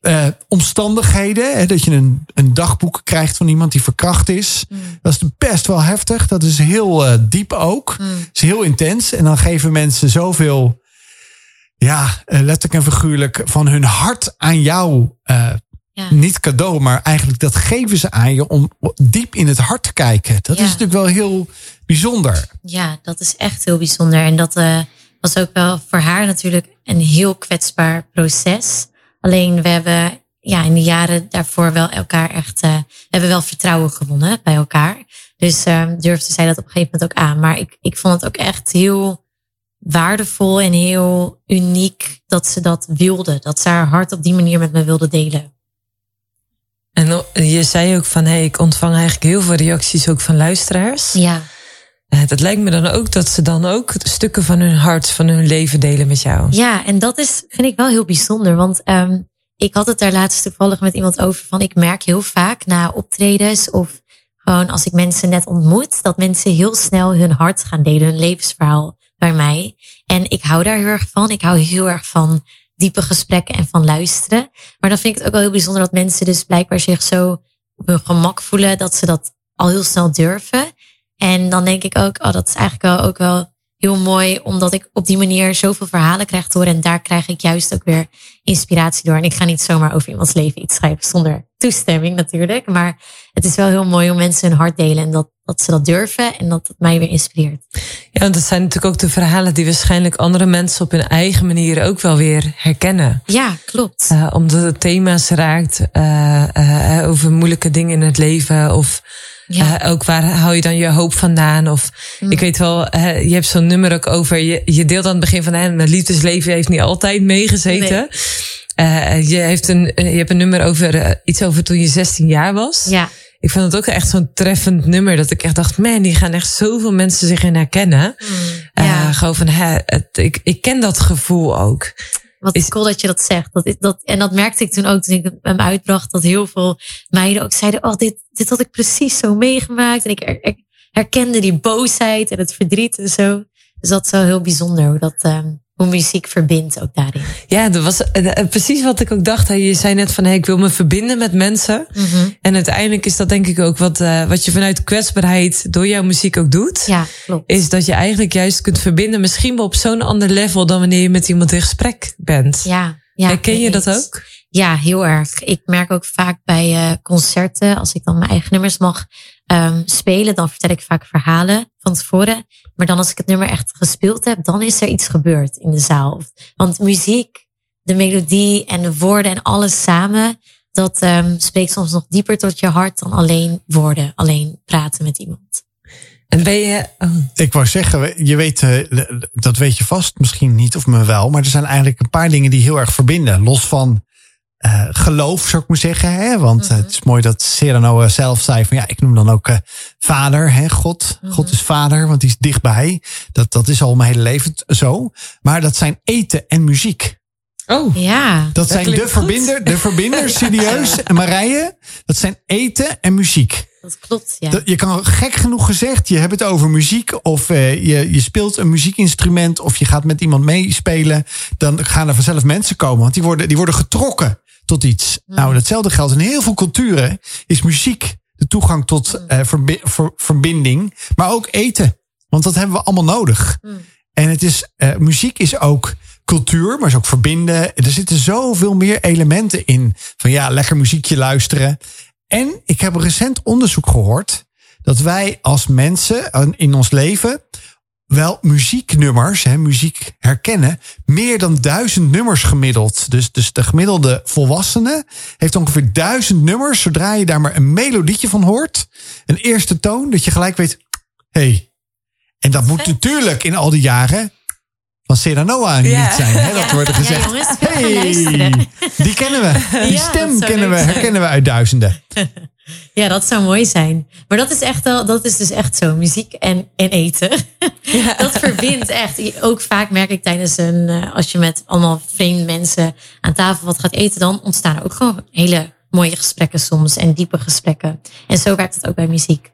Eh, omstandigheden, hè, dat je een, een dagboek krijgt van iemand die verkracht is. Dat is best wel heftig. Dat is heel diep ook. Mm. is heel intens. En dan geven mensen zoveel, ja, eh, letterlijk en figuurlijk, van hun hart aan jou. eh, Ja. Niet cadeau, maar eigenlijk dat geven ze aan je om diep in het hart te kijken. Dat Ja. is natuurlijk wel heel bijzonder. Ja, dat is echt heel bijzonder. En dat eh, was ook wel voor haar natuurlijk een heel kwetsbaar proces. Alleen we hebben ja, in de jaren daarvoor wel elkaar echt. we hebben wel vertrouwen gewonnen bij elkaar. Dus eh, durfde zij dat op een gegeven moment ook aan. Maar ik, ik vond het ook echt heel waardevol en heel uniek dat ze dat wilde. Dat ze haar hart op die manier met me wilde delen. En je zei ook van, hey, ik ontvang eigenlijk heel veel reacties ook van luisteraars. Ja, Eh, Dat lijkt me dan ook dat ze dan ook stukken van hun hart, van hun leven delen met jou. Ja, en dat is, vind ik wel heel bijzonder. Want ehm, ik had het daar laatst toevallig met iemand over van ik merk heel vaak na optredens of gewoon als ik mensen net ontmoet, dat mensen heel snel hun hart gaan delen, hun levensverhaal mij. En ik hou daar heel erg van. Ik hou heel erg van diepe gesprekken en van luisteren. Maar dan vind ik het ook wel heel bijzonder dat mensen dus blijkbaar zich zo op hun gemak voelen dat ze dat al heel snel durven. En dan denk ik ook, oh, dat is eigenlijk wel ook wel heel mooi, omdat ik op die manier zoveel verhalen krijg te horen. En daar krijg ik juist ook weer inspiratie door. En ik ga niet zomaar over iemands leven iets schrijven zonder toestemming natuurlijk. Maar het is wel heel mooi om mensen hun hart delen. En dat, dat ze dat durven. En dat het mij weer inspireert. Ja, want dat zijn natuurlijk ook de verhalen die waarschijnlijk andere mensen op hun eigen manier ook wel weer herkennen. Ja, klopt. Uh, omdat het thema's raakt uh, uh, over moeilijke dingen in het leven. Of ja. ook waar hou je dan je hoop vandaan? Of mm. ik weet wel, je hebt zo'n nummer ook over. Je, je deelt aan het begin van mijn liefdesleven heeft niet altijd meegezeten. Nee. je, heeft een, je hebt een nummer over iets over toen je 16 jaar was. Ja ik vond het ook echt zo'n treffend nummer. Dat ik echt dacht, man, die gaan echt zoveel mensen zich in herkennen. Mm, ja. gewoon van, hè, het, ik, ik ken dat gevoel ook. Wat is cool dat je dat zegt. Dat, dat, en dat merkte ik toen ook toen ik hem uitbracht. Dat heel veel meiden ook zeiden, oh, dit, dit had ik precies zo meegemaakt. En ik, herkende die boosheid en het verdriet en zo. Dus dat is wel heel bijzonder hoe dat... Um, hoe muziek verbindt ook daarin. Ja, dat was uh, precies wat ik ook dacht. Je zei net van, hey, ik wil me verbinden met mensen. Mm -hmm. En uiteindelijk is dat denk ik ook wat, uh, wat je vanuit kwetsbaarheid door jouw muziek ook doet. Ja, klopt. Is dat je eigenlijk juist kunt verbinden, misschien wel op zo'n ander level dan wanneer je met iemand in gesprek bent. Ja, ja. Herken je dat ook? Ja, heel erg. Ik merk ook vaak bij uh, concerten, als ik dan mijn eigen nummers mag um, spelen, dan vertel ik vaak verhalen van tevoren. Maar dan als ik het nummer echt gespeeld heb, dan is er iets gebeurd in de zaal. Want muziek, de melodie en de woorden en alles samen, dat um, spreekt soms nog dieper tot je hart dan alleen woorden, alleen praten met iemand. En ben je. Oh. Ik wou zeggen, je weet, uh, dat weet je vast misschien niet of me wel, maar er zijn eigenlijk een paar dingen die heel erg verbinden. Los van uh, geloof, zou ik maar zeggen. Hè? Want mm -hmm. het is mooi dat Serano zelf zei van ja, ik noem dan ook uh, vader, hè? God. Mm -hmm. God is vader, want die is dichtbij. Dat, dat is al mijn hele leven zo. Maar dat zijn eten en muziek. Oh, ja. Dat, dat zijn de verbinder, de verbinders, serieus. En Marije, dat zijn eten en muziek. Dat klopt, ja. Je kan gek genoeg gezegd, je hebt het over muziek of uh, je, je speelt een muziekinstrument of je gaat met iemand meespelen. Dan gaan er vanzelf mensen komen, want die worden, die worden getrokken tot iets. Mm. Nou, datzelfde geldt in heel veel culturen. Is muziek de toegang tot uh, verbi ver verbinding, maar ook eten. Want dat hebben we allemaal nodig. Mm. En het is, uh, muziek is ook cultuur, maar is ook verbinden. Er zitten zoveel meer elementen in. Van ja, lekker muziekje luisteren. En ik heb recent onderzoek gehoord dat wij als mensen in ons leven wel muzieknummers, hè, muziek herkennen, meer dan duizend nummers gemiddeld. Dus, dus de gemiddelde volwassene heeft ongeveer duizend nummers. Zodra je daar maar een melodietje van hoort, een eerste toon, dat je gelijk weet, hey. En dat moet natuurlijk in al die jaren van Seranoa niet ja. zijn. Hè? Dat ja. wordt gezegd. Ja, jongens, hey, die kennen we. Die stem kennen we, herkennen we uit duizenden. Ja, dat zou mooi zijn. Maar dat is echt wel, dat is dus echt zo. Muziek en, en eten. Ja. Dat verbindt echt. Ook vaak merk ik tijdens een, eh, als je met allemaal vreemde mensen aan tafel wat gaat eten, dan ontstaan er ook gewoon hele mooie gesprekken soms en diepe gesprekken. En zo werkt het ook bij muziek.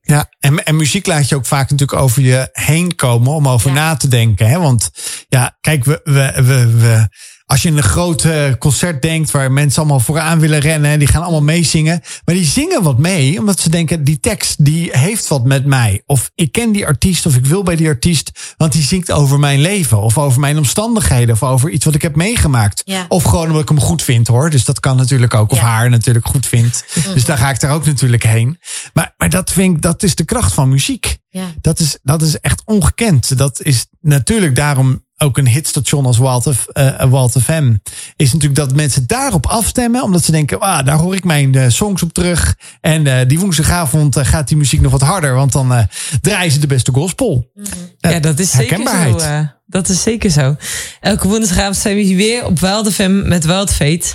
Ja, en, en muziek laat je ook vaak natuurlijk over je heen komen om over ja. na te denken. Hè? Want ja, kijk, we, we, we, we als je in een groot concert denkt waar mensen allemaal vooraan willen rennen en die gaan allemaal meezingen. Maar die zingen wat mee, omdat ze denken, die tekst die heeft wat met mij. Of ik ken die artiest of ik wil bij die artiest, want die zingt over mijn leven. Of over mijn omstandigheden of over iets wat ik heb meegemaakt. Ja. Of gewoon omdat ik hem goed vind hoor. Dus dat kan natuurlijk ook. Of ja. haar natuurlijk goed vindt. Dus daar ga ik daar ook natuurlijk heen. Maar, maar dat vind ik, dat is de kracht van muziek. Ja. Dat, is, dat is echt ongekend. Dat is natuurlijk daarom ook een hitstation als Walter, uh, Walter FM. Is natuurlijk dat mensen daarop afstemmen. Omdat ze denken, ah, daar hoor ik mijn uh, songs op terug. En uh, die woensdagavond gaat die muziek nog wat harder. Want dan draaien ze de beste gospel. Ja, dat is zeker zo. dat is zeker zo. Elke woensdagavond zijn we hier weer op Wild FM met Wild Fate.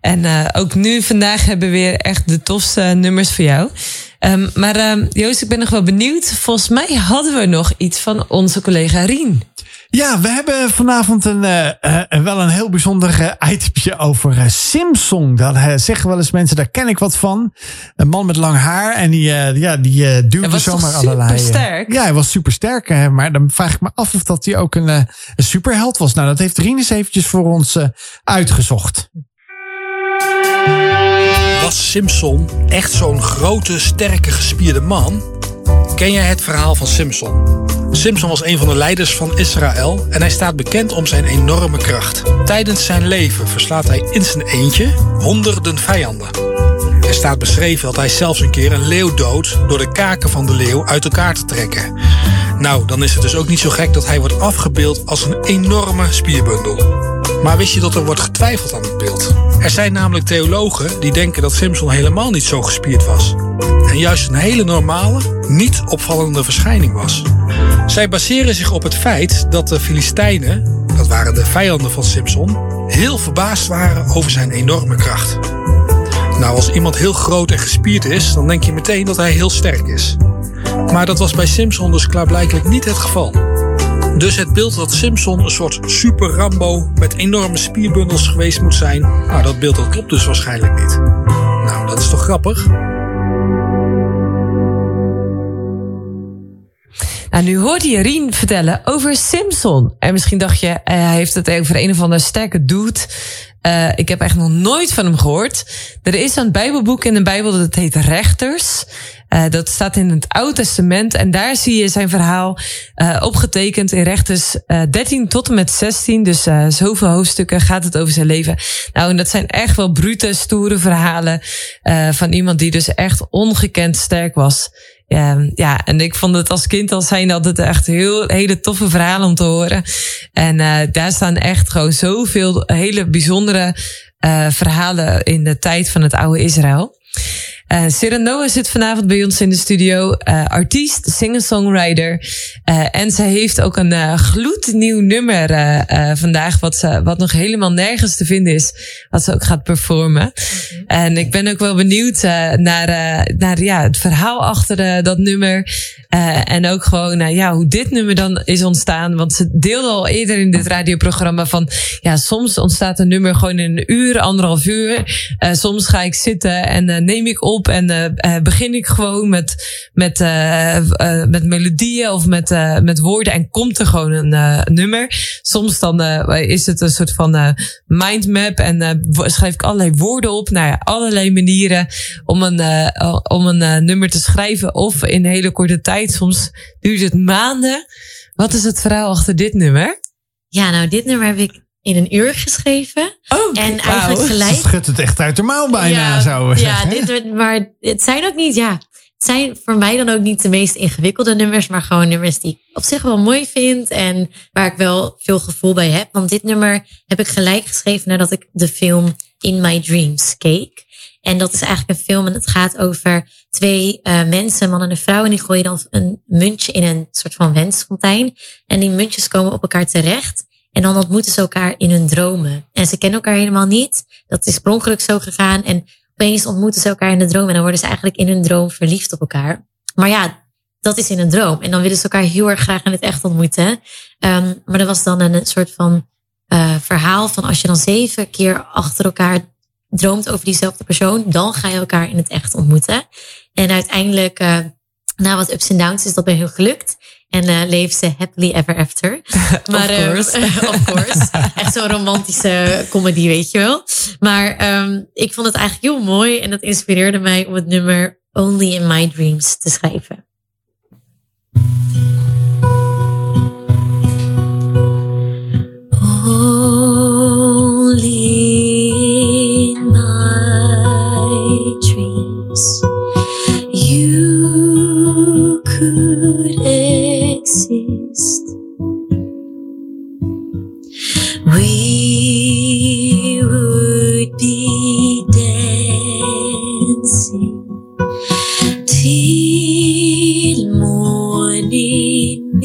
En ook nu vandaag hebben we weer echt de tofste nummers voor jou. Um, maar uh, Joost, ik ben nog wel benieuwd. Volgens mij hadden we nog iets van onze collega Rien. Ja, we hebben vanavond een, uh, uh, wel een heel bijzonder uh, itemje over Simpson. Daar zeggen wel eens mensen, daar ken ik wat van. Een man met lang haar en die, ja, die duwde zomaar allerlei. Sterk. ja, hij was super sterk. maar dan vraag ik me af of dat hij ook een, een superheld was. Nou, dat heeft Rien eens eventjes voor ons uitgezocht. Was Simpson echt zo'n grote, sterke, gespierde man? Ken jij het verhaal van Simpson? Simpson was een van de leiders van Israël en hij staat bekend om zijn enorme kracht. Tijdens zijn leven verslaat hij in zijn eentje honderden vijanden. staat beschreven dat hij zelfs een keer een leeuw dood door de kaken van de leeuw uit elkaar te trekken. Nou, dan is het dus ook niet zo gek dat hij wordt afgebeeld als een enorme spierbundel. Maar wist je dat er wordt getwijfeld aan het beeld? Er zijn namelijk theologen die denken dat Simpson helemaal niet zo gespierd was. En juist een hele normale, niet opvallende verschijning was. Zij baseren zich op het feit dat de Filistijnen, dat waren de vijanden van Simpson, heel verbaasd waren over zijn enorme kracht. Nou, als iemand heel groot en gespierd is, dan denk je meteen dat hij heel sterk is. Maar dat was bij Simpson dus klaarblijkelijk niet het geval. Dus het beeld dat Simpson een soort super Rambo met enorme spierbundels geweest moet zijn, nou dat beeld dat klopt dus waarschijnlijk niet. Nou, dat is toch grappig? Nou, nu hoorde je Rien vertellen over Simpson. En misschien dacht je, eh, hij heeft het over een of andere sterke dude. Eh, ik heb echt nog nooit van hem gehoord. Er is een Bijbelboek in de Bijbel dat heet Rechters. Eh, dat staat in het Oude Testament. En daar zie je zijn verhaal opgetekend in Rechters eh 13 tot en met 16. Dus zoveel hoofdstukken gaat het over zijn leven. Nou, en dat zijn echt wel brute, stoere verhalen van iemand die dus echt ongekend sterk was. Ja, ja, en ik vond het als kind al zijn het echt heel hele toffe verhalen om te horen. En uh, daar staan echt gewoon zoveel hele bijzondere uh, verhalen in de tijd van het oude Israël. Uh, Cyrano zit vanavond bij ons in de studio. Uh, artiest, singer-songwriter. Uh, en ze heeft ook een uh, gloednieuw nummer vandaag. Wat, ze, wat nog helemaal nergens te vinden is. Wat ze ook gaat performen. Okay. En ik ben ook wel benieuwd naar, naar ja, het verhaal achter dat nummer. en ook gewoon ja, hoe dit nummer dan is ontstaan. Want ze deelde al eerder in dit radioprogramma van... Ja, soms ontstaat een nummer gewoon in een uur, anderhalf uur. soms ga ik zitten en neem ik op en uh, begin ik gewoon met, met, uh, met melodieën of met, met woorden en komt er gewoon een nummer. Soms dan is het een soort van mindmap en schrijf ik allerlei woorden op. Nou ja, allerlei manieren om een, om een nummer te schrijven of in hele korte tijd. Soms duurt het maanden. Wat is het verhaal achter dit nummer? Ja, nou, dit nummer heb ik in een uur geschreven. Oh, en eigenlijk gelijk. Ze schudt het echt uit de mouw bijna, ja, zo Ja, dit, maar het zijn ook niet, ja. Het zijn voor mij dan ook niet de meest ingewikkelde nummers, maar gewoon nummers die ik op zich wel mooi vind en waar ik wel veel gevoel bij heb. Want dit nummer heb ik gelijk geschreven nadat ik de film In My Dreams keek. En dat is eigenlijk een film en het gaat over twee uh, mensen, een man en een vrouw. En die gooien dan een muntje in een soort van wensfontein. En die muntjes komen op elkaar terecht. En dan ontmoeten ze elkaar in hun dromen. En ze kennen elkaar helemaal niet. Dat is per ongeluk zo gegaan. En opeens ontmoeten ze elkaar in de droom. En dan worden ze eigenlijk in hun droom verliefd op elkaar. Maar ja, dat is in een droom. En dan willen ze elkaar heel erg graag in het echt ontmoeten. Um, maar er was dan een soort van uh, verhaal van als je dan zeven keer achter elkaar droomt over diezelfde persoon, dan ga je elkaar in het echt ontmoeten. En uiteindelijk, uh, na wat ups en downs, is dat bij heel gelukt. En uh, leeft ze happily ever after. Maar, of course. Uh, of course. Echt zo'n romantische comedy, weet je wel. Maar um, ik vond het eigenlijk heel mooi. En dat inspireerde mij om het nummer Only in My Dreams te schrijven. Only in my dreams you could exist. We would be dancing till morning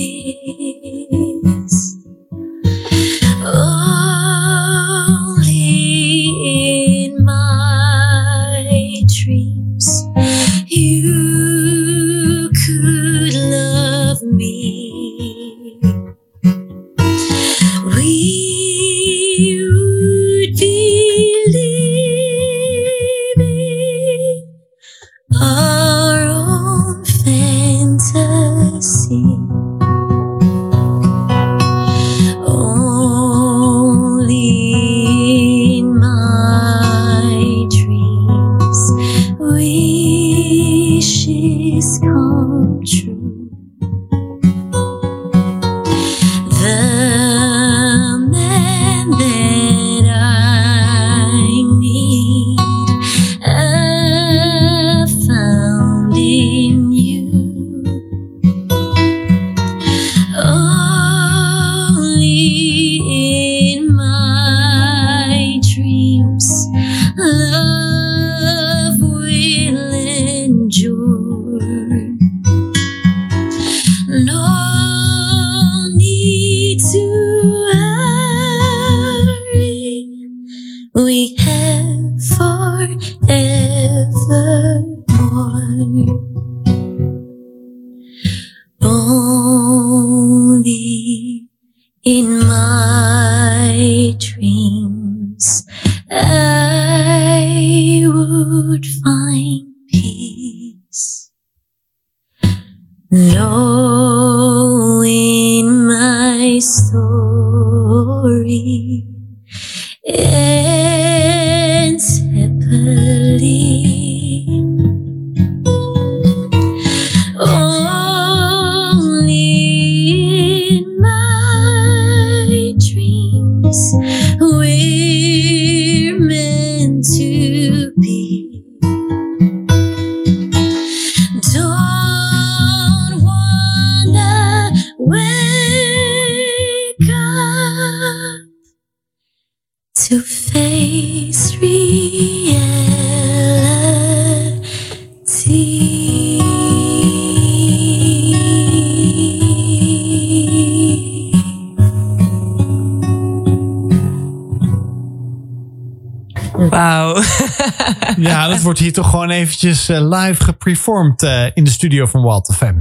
Ja, dat wordt hier toch gewoon eventjes eh, live geperformed eh, in de studio van Walt FM.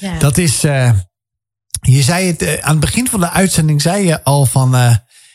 Ja. Dat is, eh, je zei het aan het begin van de uitzending, zei je al van,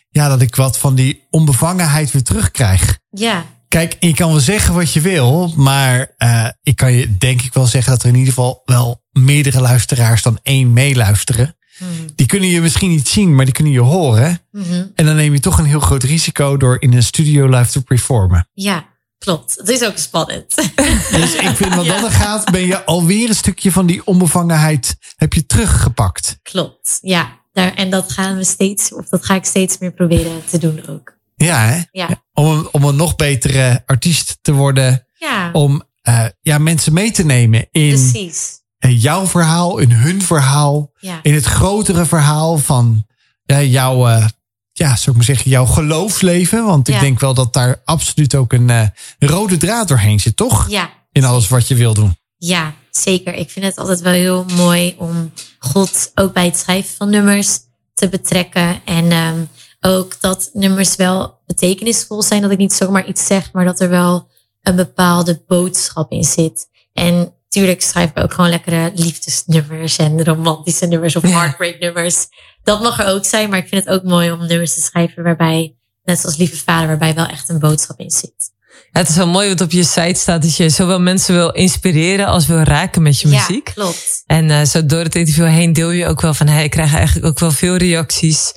ja, dat ik wat van die onbevangenheid weer terugkrijg. ja. Kijk, je kan wel zeggen wat je wil, maar ik kan je denk ik wel zeggen dat er in ieder geval wel meerdere luisteraars dan één meeluisteren. Hmm. Die kunnen je misschien niet zien, maar die kunnen je horen. Mhm. En dan neem je toch een heel groot risico door in een studio live te performen. Ja, klopt. Het is ook spannend. Dus ik vind wat Ja. dat gaat, ben je alweer een stukje van die onbevangenheid heb je teruggepakt. klopt. Ja, daar, en dat gaan we steeds, of dat ga ik steeds meer proberen te doen ook. Ja, hè? Ja. Om, een- om een nog betere artiest te worden. Ja, Om eh, ja, mensen mee te nemen in precies. Eh, jouw verhaal, in hun verhaal. Ja, In het grotere verhaal van ja, jouw, eh, ja, zou ik maar zeggen, jouw geloofsleven. Want ik denk wel dat daar absoluut ook een eh, rode draad doorheen zit, toch? ja, In alles wat je wil doen. ja, zeker. Ik vind het altijd wel heel mooi om God ook bij het schrijven van nummers te betrekken. En ehm, ook dat nummers wel betekenisvol zijn. Dat ik niet zomaar iets zeg, maar dat er wel een bepaalde boodschap in zit. En tuurlijk schrijf ik ook gewoon lekkere liefdesnummers en romantische nummers of heartbreak nummers. Dat mag er ook zijn, maar ik vind het ook mooi om nummers te schrijven waarbij, net zoals Lieve Vader, waarbij wel echt een boodschap in zit. Ja, het is wel mooi wat op je site staat. Dat je zowel mensen wil inspireren als wil raken met je muziek. Ja, klopt. En eh, zo door het interview heen deel je ook wel van... Hey, ik krijg eigenlijk ook wel veel reacties.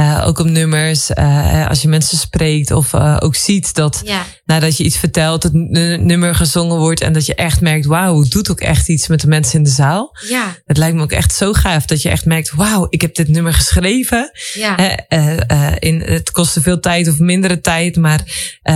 Eh, ook op nummers. eh, als je mensen spreekt of eh, ook ziet dat Ja, nadat je iets vertelt... het nummer gezongen wordt. En dat je echt merkt... Wauw, het doet ook echt iets met de mensen in de zaal. ja, Het lijkt me ook echt zo gaaf dat je echt merkt... Wauw, ik heb dit nummer geschreven. ja. In, het kostte veel tijd of mindere tijd. Maar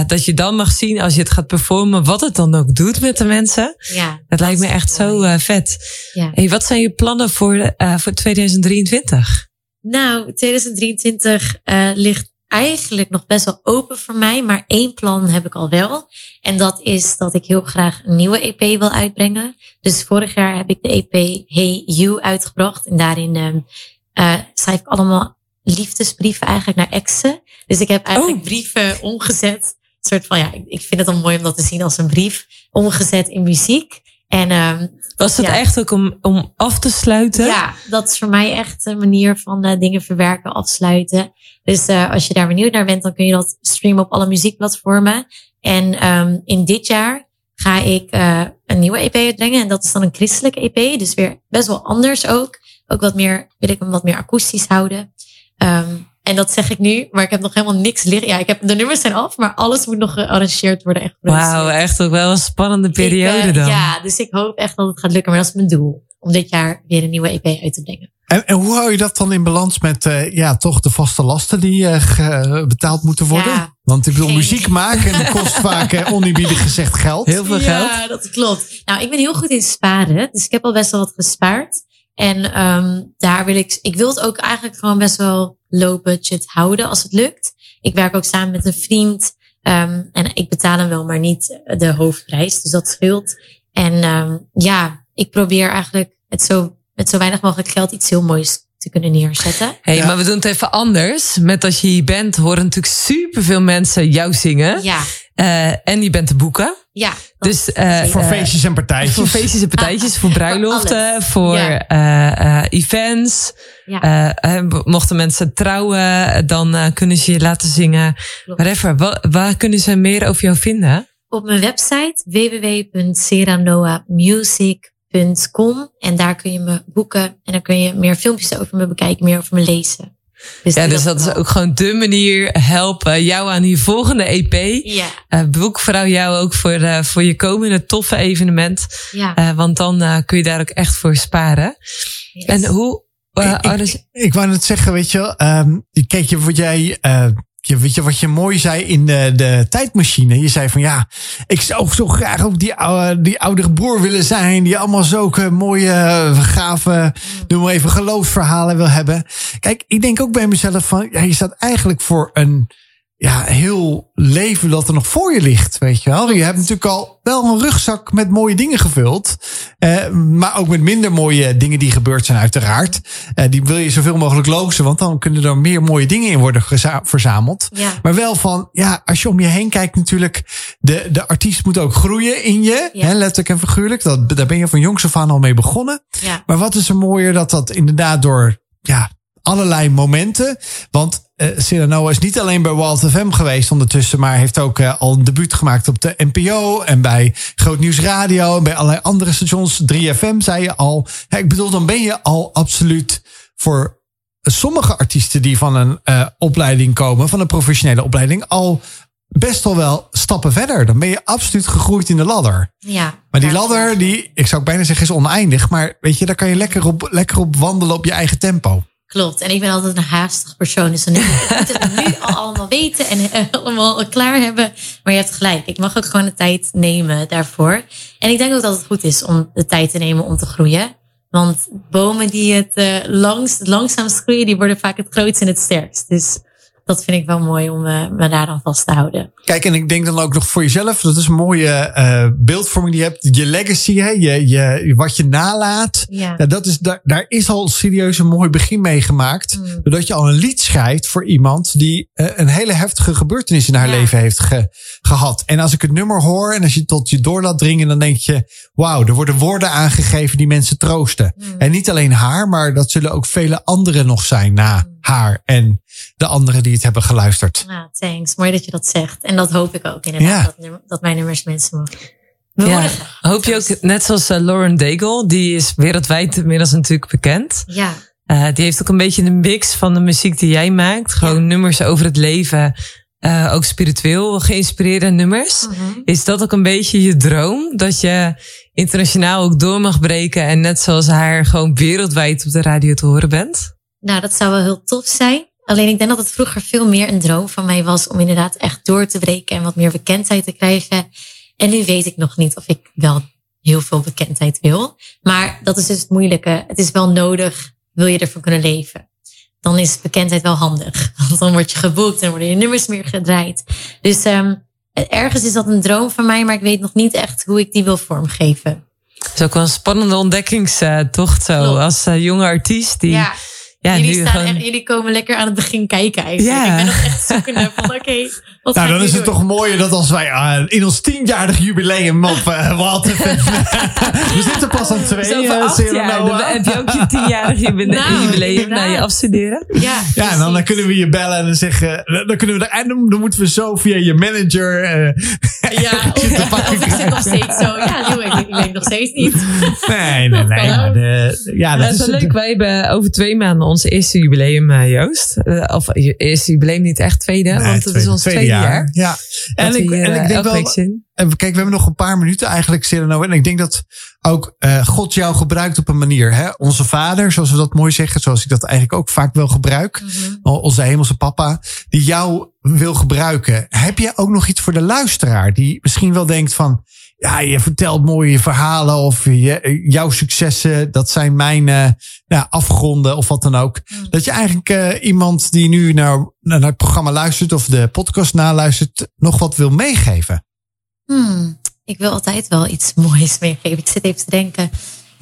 dat je dan mag zien als je het gaat performen... wat het dan ook doet met de mensen. ja. Dat lijkt me echt zo mooi. vet. Ja. Hey, wat zijn je plannen voor, voor 2023? Nou, 2023 eh, ligt eigenlijk nog best wel open voor mij, maar één plan heb ik al wel. En dat is dat ik heel graag een nieuwe EP wil uitbrengen. Dus vorig jaar heb ik de EP Hey You uitgebracht. En daarin ehm, eh, schrijf ik allemaal liefdesbrieven eigenlijk naar exen. Dus ik heb eigenlijk Oh. brieven omgezet. Een soort van, ja, ik, ik vind het dan mooi om dat te zien als een brief. Omgezet in muziek. En ehm, Was het Ja. echt ook om, om af te sluiten? ja, dat is voor mij echt een manier van eh, dingen verwerken, afsluiten. Dus eh, als je daar benieuwd naar bent, dan kun je dat streamen op alle muziekplatformen. En ehm, in dit jaar ga ik eh, een nieuwe EP uitbrengen. En dat is dan een christelijke EP. Dus weer best wel anders ook. Ook wat meer, wil ik hem wat meer akoestisch houden. Ehm, en dat zeg ik nu, maar ik heb nog helemaal niks liggen. Ja, ik heb, de nummers zijn af, maar alles moet nog gearrangeerd worden. Echt geproduceerd. Wauw, echt ook wel een spannende periode Ik, eh, dan. Ja, dus ik hoop echt dat het gaat lukken. Maar dat is mijn doel. Om dit jaar weer een nieuwe EP uit te brengen. En, en hoe hou je dat dan in balans met eh, ja, toch de vaste lasten die eh, betaald moeten worden? Ja. Want ik bedoel, Geen muziek maken kost vaak oneerbiedig gezegd geld. Heel veel geld. Ja, dat klopt. Nou, ik ben heel goed in sparen. Dus ik heb al best wel wat gespaard. En ehm, daar wil ik, ik wil het ook eigenlijk gewoon best wel low budget houden als het lukt. Ik werk ook samen met een vriend. ehm, en ik betaal hem wel, maar niet de hoofdprijs. Dus dat scheelt. En ehm, ja, ik probeer eigenlijk het zo, met zo weinig mogelijk geld iets heel moois te kunnen neerzetten. Hey, Ja. Maar we doen het even anders. Met als je hier bent, horen natuurlijk superveel mensen jou zingen. Ja, Eh, en je bent te boeken. Ja. Dus eh. Voor eh, feestjes en partijtjes. Voor feestjes en partijtjes, voor bruiloften, voor Ja. eh, eh, events. Ja. Mochten mensen trouwen, dan eh, kunnen ze je laten zingen. Klopt. Whatever. Wa- waar kunnen ze meer over jou vinden? op mijn website www.seranoamusic.com. En daar kun je me boeken. En dan kun je meer filmpjes over me bekijken, meer over me lezen. Ja, dus dat is ook gewoon de manier helpen jou aan die volgende EP. Ja, Eh boek vooral jou ook voor, eh, voor je komende toffe evenement. ja. Eh, want dan eh, kun je daar ook echt voor sparen. yes. En hoe... eh, ik, oh, dus- ik wou net zeggen, weet je wel. ehm, kijk, je, wat jij... je, weet je wat je mooi zei in de, de tijdmachine? Je zei van ja, ik zou zo graag ook die, oude, die oudere broer willen zijn. Die allemaal zulke mooie, eh, gave, noem maar even, geloofsverhalen wil hebben. Kijk, ik denk ook bij mezelf van, ja, je staat eigenlijk voor een ja, heel leven dat er nog voor je ligt, weet je wel. Je hebt natuurlijk al wel een rugzak met mooie dingen gevuld. eh, maar ook met minder mooie dingen die gebeurd zijn uiteraard. Eh, die wil je zoveel mogelijk lozen, want dan kunnen er meer mooie dingen in worden verzameld. Ja. Maar wel van, ja, als je om je heen kijkt natuurlijk, de, de artiest moet ook groeien in je. Ja. Hè, letterlijk en figuurlijk. Dat, daar ben je van jongs af aan al mee begonnen. ja. Maar wat is er mooier dat dat inderdaad door ja, allerlei momenten. Want eh Cyrano is niet alleen bij Walt FM geweest ondertussen, maar heeft ook eh, al een debuut gemaakt op de NPO en bij Groot Nieuws Radio en bij allerlei andere stations. 3FM zei je al. Ja, ik bedoel, dan ben je al absoluut voor sommige artiesten die van een eh, opleiding komen, van een professionele opleiding, al best wel wel stappen verder. Dan ben je absoluut gegroeid in de ladder. ja. Maar die ladder, die, ik zou bijna zeggen, is oneindig. Maar weet je, daar kan je lekker op, lekker op wandelen op je eigen tempo. Klopt. En ik ben altijd een haastig persoon. Dus dan moet het nu al allemaal weten en eh, allemaal klaar hebben. Maar je hebt gelijk. Ik mag ook gewoon de tijd nemen daarvoor. En ik denk ook dat het goed is om de tijd te nemen om te groeien. Want bomen die het eh, langst, langzaamst groeien, die worden vaak het grootst en het sterkst. Dus dat vind ik wel mooi om eh, me daar dan vast te houden. Kijk, en ik denk dan ook nog voor jezelf, dat is een mooie eh, beeldvorming die je hebt. Je legacy, hè? Je, je, wat je nalaat. Ja. Dat is, daar, daar is al serieus een mooi begin mee gemaakt. Mm. Doordat je al een lied schrijft voor iemand die eh, een hele heftige gebeurtenis in haar Ja. leven heeft ge- gehad. En als ik het nummer hoor en als je het tot je door laat dringen, dan denk je, wauw, er worden woorden aangegeven die mensen troosten. Mm. En niet alleen haar, maar dat zullen ook vele anderen nog zijn na haar en de anderen die het hebben geluisterd. Nou, thanks. Mooi dat je dat zegt. En dat hoop ik ook inderdaad. Ja. Dat, nummer- dat mijn nummers mensen mogen ja, hoop je ook, net zoals eh, Lauren Daigle, die is wereldwijd inmiddels natuurlijk bekend. Ja. Eh, die heeft ook een beetje een mix van de muziek die jij maakt. Gewoon nummers over het leven. eh, ook spiritueel geïnspireerde nummers. Mhm. Is dat ook een beetje je droom? Dat je internationaal ook door mag breken. En net zoals haar gewoon wereldwijd op de radio te horen bent? Nou, dat zou wel heel tof zijn. Alleen ik denk dat het vroeger veel meer een droom van mij was om inderdaad echt door te breken en wat meer bekendheid te krijgen. En nu weet ik nog niet of ik wel heel veel bekendheid wil. Maar dat is dus het moeilijke. Het is wel nodig, wil je ervan kunnen leven. Dan is bekendheid wel handig. Want dan word je geboekt en worden je nummers meer gedraaid. Dus um, ergens is dat een droom van mij, maar ik weet nog niet echt hoe ik die wil vormgeven. Het is ook wel een spannende ontdekkingstocht zo. Klopt. Als uh, jonge artiest die... Ja. Ja, jullie, staan gewoon- echt, jullie komen lekker aan het begin kijken eigenlijk. Ja. Ik ben nog echt zoekende van oké, wat Nou, dan is het toch mooier dat als wij ah, in ons tienjarig jubileum op uh, Walt We zitten pas aan twee. Zo eh, acht Cyrano, jaar. Dan eh. heb je ook je tienjarig Nou, jubileum na je afstuderen. Ja, Ja, en dan, dan kunnen we je bellen en dan zeggen, dan kunnen we en dan, dan moeten we zo via je manager. eh, Ja, of, of ik zit nog steeds zo. Ja, joh, ik, ik nog steeds niet. nee, nee, nee. maar de, ja, Dat is wel leuk. Wij hebben over twee maanden ons eerste jubileum, eh, Joost. Eh, of je eerste jubileum niet echt, tweede. Nee, want het is ons tweede, jaar. Ja. En ik, en ik eh, denk wel. En kijk, we hebben nog een paar minuten eigenlijk, Cyrano. En ik denk dat ook eh, God jou gebruikt op een manier. Hè? Onze vader, zoals we dat mooi zeggen. Zoals ik dat eigenlijk ook vaak wel gebruik. Mhm. Onze hemelse papa. Die jou wil gebruiken. Heb je ook nog iets voor de luisteraar? Die misschien wel denkt van... Ja, je vertelt mooie verhalen. Of je, jouw successen, dat zijn mijn ja, afgronden. Of wat dan ook. Mhm. Dat je eigenlijk eh, iemand die nu naar, naar het programma luistert. Of de podcast naluistert. Nog wat wil meegeven. Hmm, ik wil altijd wel iets moois meegeven. Ik zit even te denken.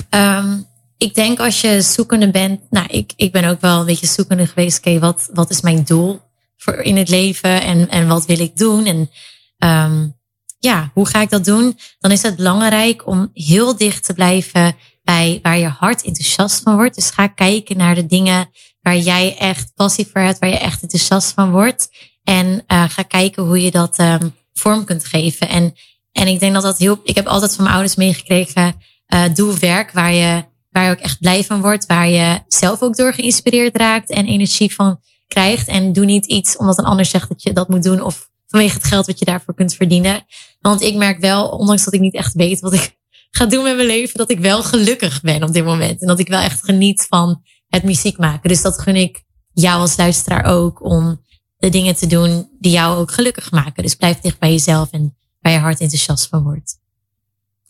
Ehm, ik denk als je zoekende bent. Nou, ik, ik ben ook wel een beetje zoekende geweest. Oké, wat, wat is mijn doel voor in het leven? En, en wat wil ik doen? En ehm, ja, hoe ga ik dat doen? Dan is het belangrijk om heel dicht te blijven bij waar je hart enthousiast van wordt. Dus ga kijken naar de dingen waar jij echt passie voor hebt, waar je echt enthousiast van wordt. En uh, ga kijken hoe je dat um, vorm kunt geven. En En ik denk dat dat heel. Ik heb altijd van mijn ouders meegekregen. eh, doe werk waar je, waar je ook echt blij van wordt. Waar je zelf ook door geïnspireerd raakt en energie van krijgt. En doe niet iets omdat een ander zegt dat je dat moet doen. Of vanwege het geld wat je daarvoor kunt verdienen. Want ik merk wel, ondanks dat ik niet echt weet wat ik ga doen met mijn leven, dat ik wel gelukkig ben op dit moment. En dat ik wel echt geniet van het muziek maken. Dus dat gun ik jou als luisteraar ook om de dingen te doen die jou ook gelukkig maken. Dus blijf dicht bij jezelf en waar je hart enthousiast van wordt.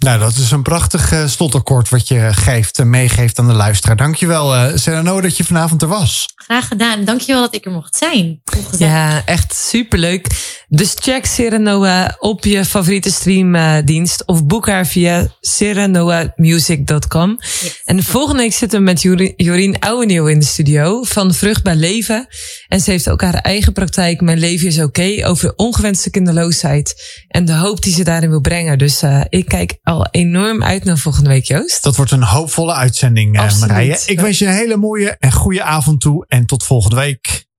Nou, dat is een prachtig uh, slotakkoord wat je geeft en meegeeft aan de luisteraar. Dankjewel, uh, Serrano, dat je vanavond er was. Graag gedaan. Dankjewel dat ik er mocht zijn. Ja, echt superleuk. Dus check Serenoa op je favoriete streamdienst of boek haar via serenoamusic.com. Yes. En volgende week zitten we met Jorien Ouwenieuw in de studio van Vruchtbaar Leven. En ze heeft ook haar eigen praktijk Mijn Leven is Oké okay, over ongewenste kinderloosheid en de hoop die ze daarin wil brengen. Dus uh, ik kijk al enorm uit naar volgende week, Joost. Dat wordt een hoopvolle uitzending, uh, Marije. Ik wens je een hele mooie en goede avond toe en tot volgende week.